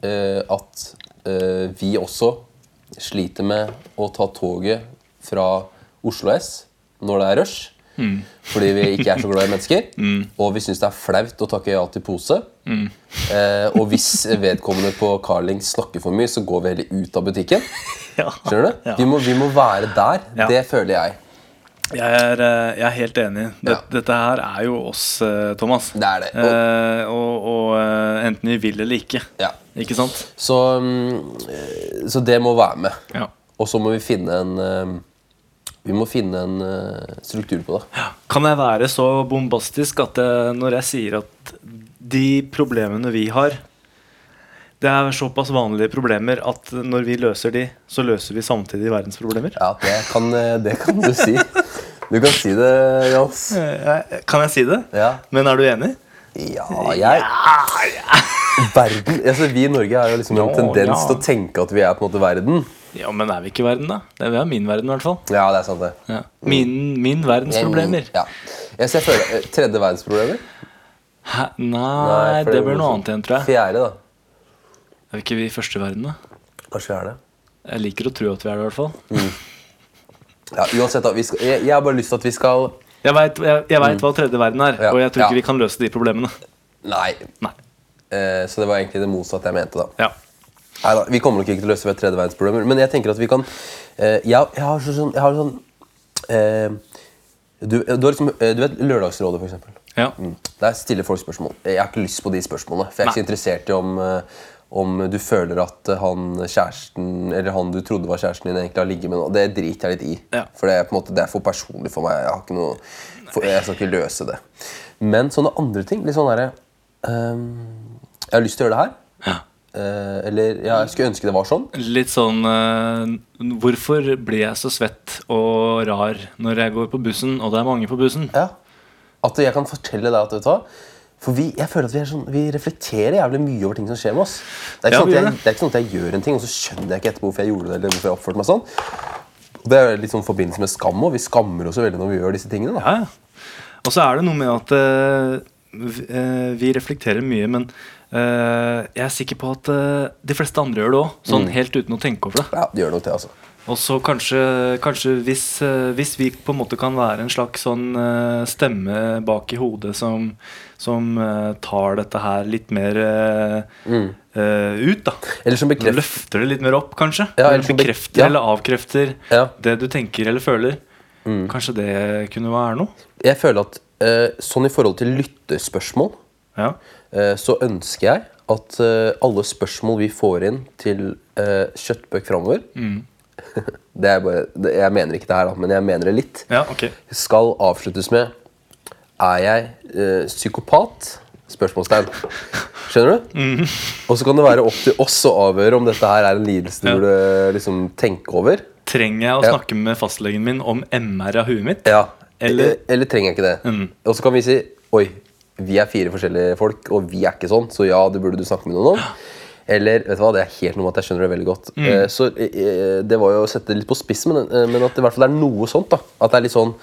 eh, at eh, vi også sliter med å ta toget fra Oslo S når det er rush. Fordi vi ikke er så glad i mennesker. *laughs* Og vi syns det er flaut å takke ja til pose. Eh, og hvis vedkommende på Carling snakker for mye, så går vi heller ut av butikken. *laughs* Ja. Skjønner du? Ja. Vi, må, vi må være der. Ja. Det føler jeg. Jeg er, eh, jeg er helt enig. Dette, Ja. Dette her er jo oss, eh, Thomas. Det er det. Og- Eh, og og eh, enten vi vil eller ikke. Ja. Ikke sant? Så, mm, så det må være med. Ja. Og så må vi finne en Vi må finne en struktur på det. Kan jeg være så bombastisk at jeg, når jeg sier at de problemene vi har Det er såpass vanlige problemer at når vi løser de, så løser vi samtidig verdens problemer? Ja, det kan, det kan du si. *laughs* Du kan si det, Jans. Eh, Kan jeg si det? Ja. Men er du enig? Ja, jeg Verden altså Vi i Norge har jo liksom en tendens til å tenke at vi er på en måte verden. Ja, men er vi ikke verden, da? Det er, vi min verden, i hvert fall. Ja, det er sant, det. Ja. Min, min verdens problemer. Ja. Jeg ser for deg tredje verdensproblemer. Hæ? Nei, Nei, det blir noe annet igjen, tror jeg. Fjerde, da. Er vi ikke vi i første verden, da? Kanskje vi er det. Jeg liker å tro at vi er det, i hvert fall. Ja, uansett, da. Vi skal, jeg, jeg har bare lyst til at vi skal Jeg veit vet hva tredje verden er, Ja. og jeg tror ikke vi kan løse de problemene. Nei. Nei. Eh, så det var egentlig det motsatte jeg mente, da. Ja. Neida, vi kommer nok ikke til å løse ved tredje verdensproblemer, men jeg tenker at vi kan eh, jeg, jeg har sånn, jeg har sånn eh, du, du, liksom, eh, du vet Lørdagsrådet, for eksempel. ja. Mm. Der stiller folk spørsmål. Jeg har ikke lyst på de spørsmålene. For jeg er ikke så interessert i om, eh, om du føler at eh, han kjæresten Eller han du trodde var kjæresten din, egentlig har ligget med noe. Det driter jeg litt i. Ja. For det er, på en måte, det er for personlig for meg. Jeg, har ikke noe, for, jeg skal ikke løse det. Men sånne andre ting litt sånn derre um, Jeg har lyst til å gjøre det her. ja. Uh, eller ja, jeg skulle ønske det var sånn. Litt sånn uh, Hvorfor blir jeg så svett og rar når jeg går på bussen, og det er mange på bussen? Ja. At jeg kan fortelle deg at vet du hva For vi, jeg føler at vi, sånn, vi reflekterer jævlig mye over ting som skjer med oss. Det er, ikke Ja, sånn at jeg, det er ikke sånn at jeg gjør en ting, og så skjønner jeg ikke etterpå hvorfor jeg gjorde det. eller hvorfor jeg oppførte meg sånn. Og Det er litt sånn forbindelse med skam òg. Vi skammer oss veldig når vi gjør disse tingene. da. Ja. Og så er det noe med at uh, vi, reflekterer mye, men uh, jeg er sikker på at uh, de fleste andre gjør det òg, sånn helt uten å tenke over det. Ja, de gjør nok det, altså. Og så kanskje, kanskje hvis, eh, hvis vi på en måte kan være en slags sånn eh, stemme bak i hodet som, som eh, tar dette her litt mer mm. ut, da. Eller som bekrefter Løfter det litt mer opp, kanskje. Ja, eller bekrefter ja. eller avkrefter Ja. det du tenker eller føler. Kanskje det kunne være noe? Jeg føler at sånn i forhold til lytterspørsmål, Ja. så ønsker jeg at alle spørsmål vi får inn til Kjøttbøk framover *laughs* det er bare, det, Jeg mener ikke det her, da, men jeg mener det litt. ja, ok. Skal avsluttes med Er jeg eh, psykopat? Spørsmålstegn. Skjønner du? Mhm. Og så kan det være opp til oss å avgjøre om dette her er en lidelse du Ja. burde liksom tenke over. Trenger jeg å Ja. snakke med fastlegen min om MR av huet mitt? Ja. Eller- Eller, eller trenger jeg ikke det? Mm. Og så kan vi si Oi, vi er fire forskjellige folk, og vi er ikke sånn, så ja, det burde du snakke med noen om. *gasps* Eller vet du hva, det er helt noe med at jeg skjønner det veldig godt. Mm. Eh, så eh, Det var jo å sette det litt på spissen, men, eh, men at det i hvert fall er noe sånt. da At det er litt sånn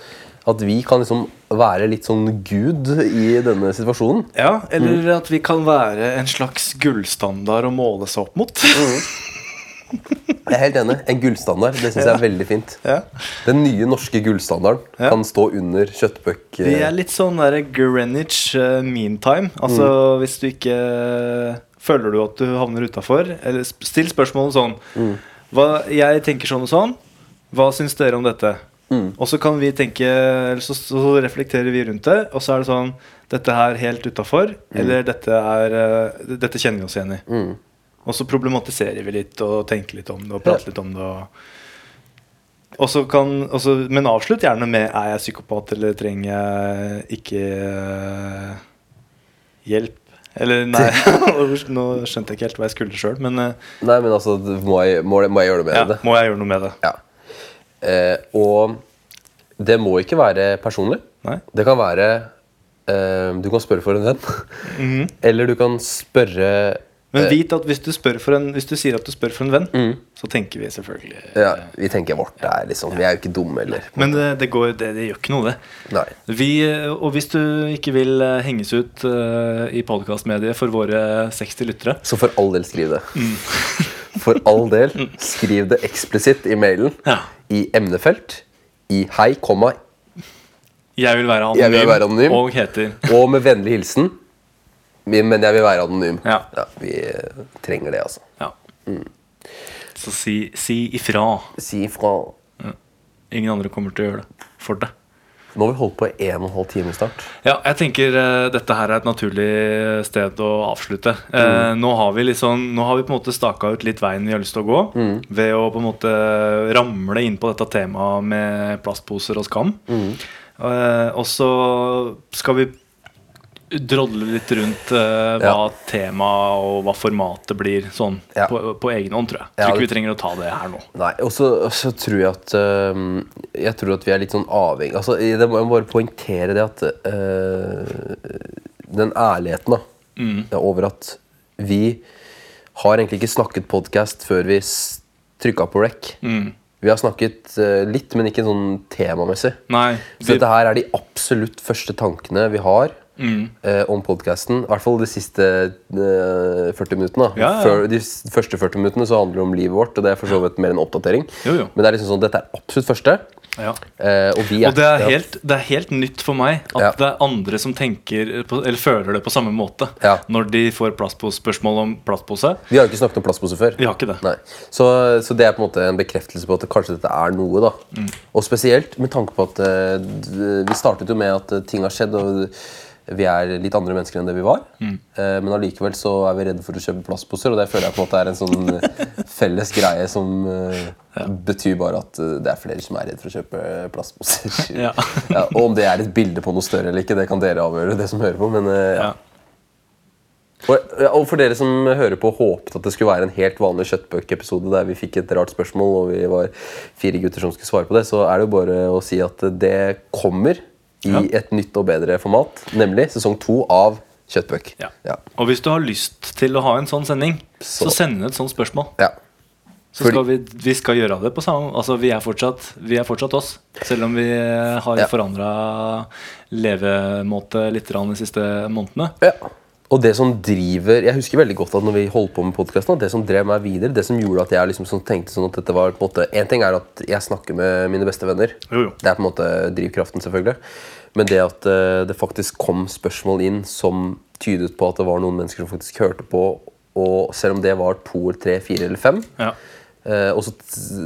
At vi kan liksom være litt sånn gud i denne situasjonen. Ja, eller Mm. at vi kan være en slags gullstandard å måle seg opp mot. Jeg er helt enig. En gullstandard. Det syns jeg er veldig fint. Ja. Den nye norske gullstandarden Ja. kan stå under kjøttbøk... Vi er litt sånn der Greenwich uh, meantime. Altså Mm. hvis du ikke Føler du at du havner utafor? Eller still spørsmålet sånn Mm. hva, Jeg tenker sånn og sånn. Hva syns dere om dette? Mm. Og så kan vi tenke Eller så, så reflekterer vi rundt det, og så er det sånn Dette her helt utafor, eller dette er eh, Dette kjenner vi oss igjen i. Mm. Og så problematiserer vi litt og tenker litt om det og prater litt om det. Og, og så kan, og så- men avslutt gjerne med Er jeg psykopat eller trenger jeg ikke eh, hjelp? Eller *laughs* nei, nå skjønte jeg ikke helt hva jeg skulle sjøl, men eh, Nei, men altså, må jeg, må, jeg- må jeg gjøre noe med ja, det? må jeg gjøre noe med det? Ja. Eh, og det må ikke være personlig. Nei? Det kan være eh, Du kan spørre for en venn. Eller du kan spørre Men vit at hvis du, spør for en, hvis du sier at du spør for en venn, så tenker vi selvfølgelig Mm. Ja, vi tenker vårt der, liksom Vi er jo ikke dumme, eller Men det, det, går, det, det gjør ikke noe, det. Nei. Vi, og hvis du ikke vil eh, henges ut uh, i podkastmediet for våre 60 lyttere Så for all del, skriv det. *laughs* For all del, skriv det eksplisitt i mailen. Ja. I emnefelt. I hei, komma, Jeg vil være anonym, vil være anonym. og heter og med vennlig hilsen. Men jeg vil være anonym. Ja. vi eh, trenger det, altså. Ja. Så si, si ifra. Si ifra. Ingen andre kommer til å gjøre det for deg. Nå har vi holdt på en og en halv time snart. Ja, jeg tenker uh, dette her er et naturlig sted å avslutte. Eh, nå, har vi liksom, nå har vi på en måte staka ut litt veien vi har lyst til å gå. Ved å på en måte ramle inn på dette temaet med plastposer og skam. Eh, og så skal vi drodle litt rundt uh, hva Ja. temaet og hva formatet blir sånn Ja. på, på egen hånd, tror jeg. Ja, Tror ikke vi trenger å ta det her nå. Nei, og så tror jeg at uh, Jeg tror at vi er litt sånn avhengig Altså, det må jeg bare poengtere det at uh, Den ærligheten da Mm. er over at vi har egentlig ikke snakket podcast før vi trykka på rec. Mm. Vi har snakket litt, men ikke sånn temamessig. Nei. Så dette her er de absolutt første tankene vi har Mm. eh, om podkasten. I hvert fall de siste eh, 40 minuttene. Ja, ja. Før, de første 40 minuttene så handler det om livet vårt, og det er for så vidt mer en oppdatering. Jo, jo. Men det er liksom sånn, dette er absolutt første. Ja. Eh, og vi Og det er, helt, det er helt nytt for meg at Ja. det er andre som tenker på, Eller føler det på samme måte Ja. når de får spørsmål om plastpose. Vi har jo ikke snakket om plastpose før. Vi har ikke det. Så, så det er på en måte en bekreftelse på at kanskje dette er noe. da Mm. Og spesielt med tanke på at uh, vi startet jo med at ting har skjedd, og vi er litt andre mennesker enn det vi var. Mm. Eh, men allikevel så er vi redde for å kjøpe plastposer, og det føler jeg på en måte er en sånn eh, felles greie som ja. betyr bare at eh, det er flere som er redd for å kjøpe plastposer. *laughs* Ja. *laughs* ja, og om det er et bilde på noe større eller ikke, det kan dere avgjøre, det som hører på. Men eh, ja. Og, og for dere som hører på håpet at det skulle være en helt vanlig kjøttbøk-episode der vi fikk et rart spørsmål og vi var fire gutter som skulle svare på det, så er det jo bare å si at det kommer i Ja. et nytt og bedre format, nemlig sesong to av Kjøttbøk. Ja. Ja. Og hvis du har lyst til å ha en sånn sending, så, Så- send inn et sånt spørsmål. Ja. Så skal vi, vi skal gjøre det på samme Altså, vi er fortsatt, vi er fortsatt oss. Selv om vi har Ja. forandra levemåte litt de siste månedene. Ja. Og det som driver Jeg husker veldig godt at når vi holdt på med podkasten, det som drev meg videre, det som gjorde at jeg liksom sånn tenkte sånn at dette var på en måte En ting er at jeg snakker med mine beste venner. Jo, jo. Det er på en måte drivkraften, selvfølgelig. Men det at uh, det faktisk kom spørsmål inn som tydet på at det var noen mennesker som faktisk hørte på, og selv om det var to, tre, fire eller fem Ja. Eh, og så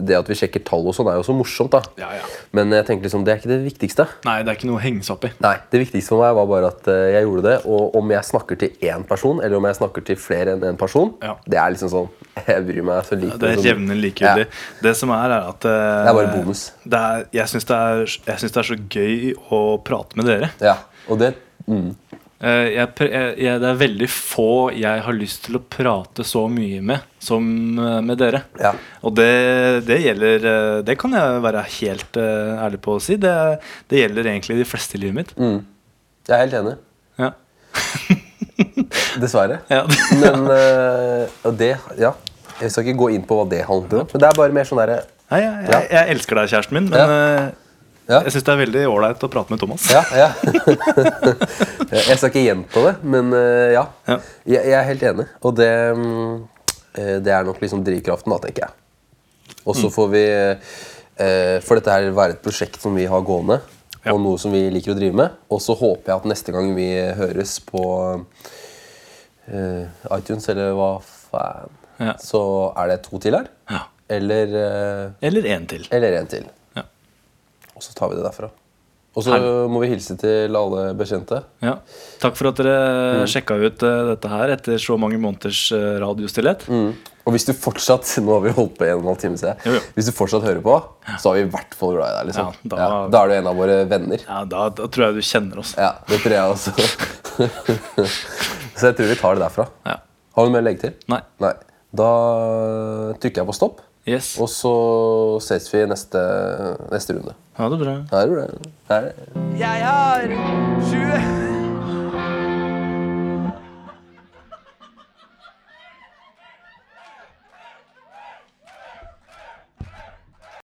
Det at vi sjekker tall og sånn, er jo også morsomt, da. Ja, ja. Men jeg tenker liksom, det er ikke det viktigste. Nei, det er ikke noe å henge seg opp i. Nei, Det viktigste for meg var bare at eh, jeg gjorde det. Og om jeg snakker til én person, eller om jeg snakker til flere enn én person, Ja. det er liksom sånn *laughs* Jeg bryr meg så lite. Det er jevne jevnende likegyldig. Det som er, er at eh, Det er bare bonus. det er, jeg syns det, det er så gøy å prate med dere. Ja, og det mm, jeg, jeg, jeg, det er veldig få jeg har lyst til å prate så mye med som eh, med dere. Ja. Og det, det gjelder eh, Det kan jeg være helt eh, ærlig på å si. Det, det gjelder egentlig de fleste i livet mitt. mm. Jeg er helt enig. Ja. *laughs* Dessverre. Ja. *laughs* Men og det Ja. Jeg skal ikke gå inn på hva det handler om. Men det er bare mer sånn derre jeg, jeg elsker deg, kjæresten min, men Ja. eh, jeg syns det er veldig ålreit å prate med Thomas. Ja, ja. *laughs* jeg skal ikke gjenta det, men øh, ja. Ja. Jeg, jeg er helt enig. Og det, mm, eh, det er nok liksom drivkraften, da, tenker jeg. Og Mm. så får vi eh, For dette her være et prosjekt som vi har gående, og noe som vi liker å drive med. Og så håper jeg at neste gang vi høres på eh, iTunes, eller hva faen, Ja. så er det to til her. Ja. Eller eh, Eller en til. Eller en til. Og så tar vi det derfra. Og så må vi hilse til alle bekjente. Ja. Takk for at dere sjekka ut eh, dette her etter så mange måneders uh, radiostillhet. Mm. Og hvis du fortsatt *laughs* Nå har vi holdt på en og en halv time, siden. Jo, jo. Hvis du fortsatt hører på, så er vi i hvert fall glad i deg. Liksom. Ja, da- Ja, da er du en av våre venner. Ja, da, da tror jeg du kjenner oss. Ja, det tror jeg også. *laughs* så jeg tror vi tar det derfra. Ja. Har du noe mer å legge til? Nei. Nei. Da trykker jeg på stopp, Yes. og så ses vi neste, neste runde. Ha det bra. Er det. bra. Ha det. Jeg har 20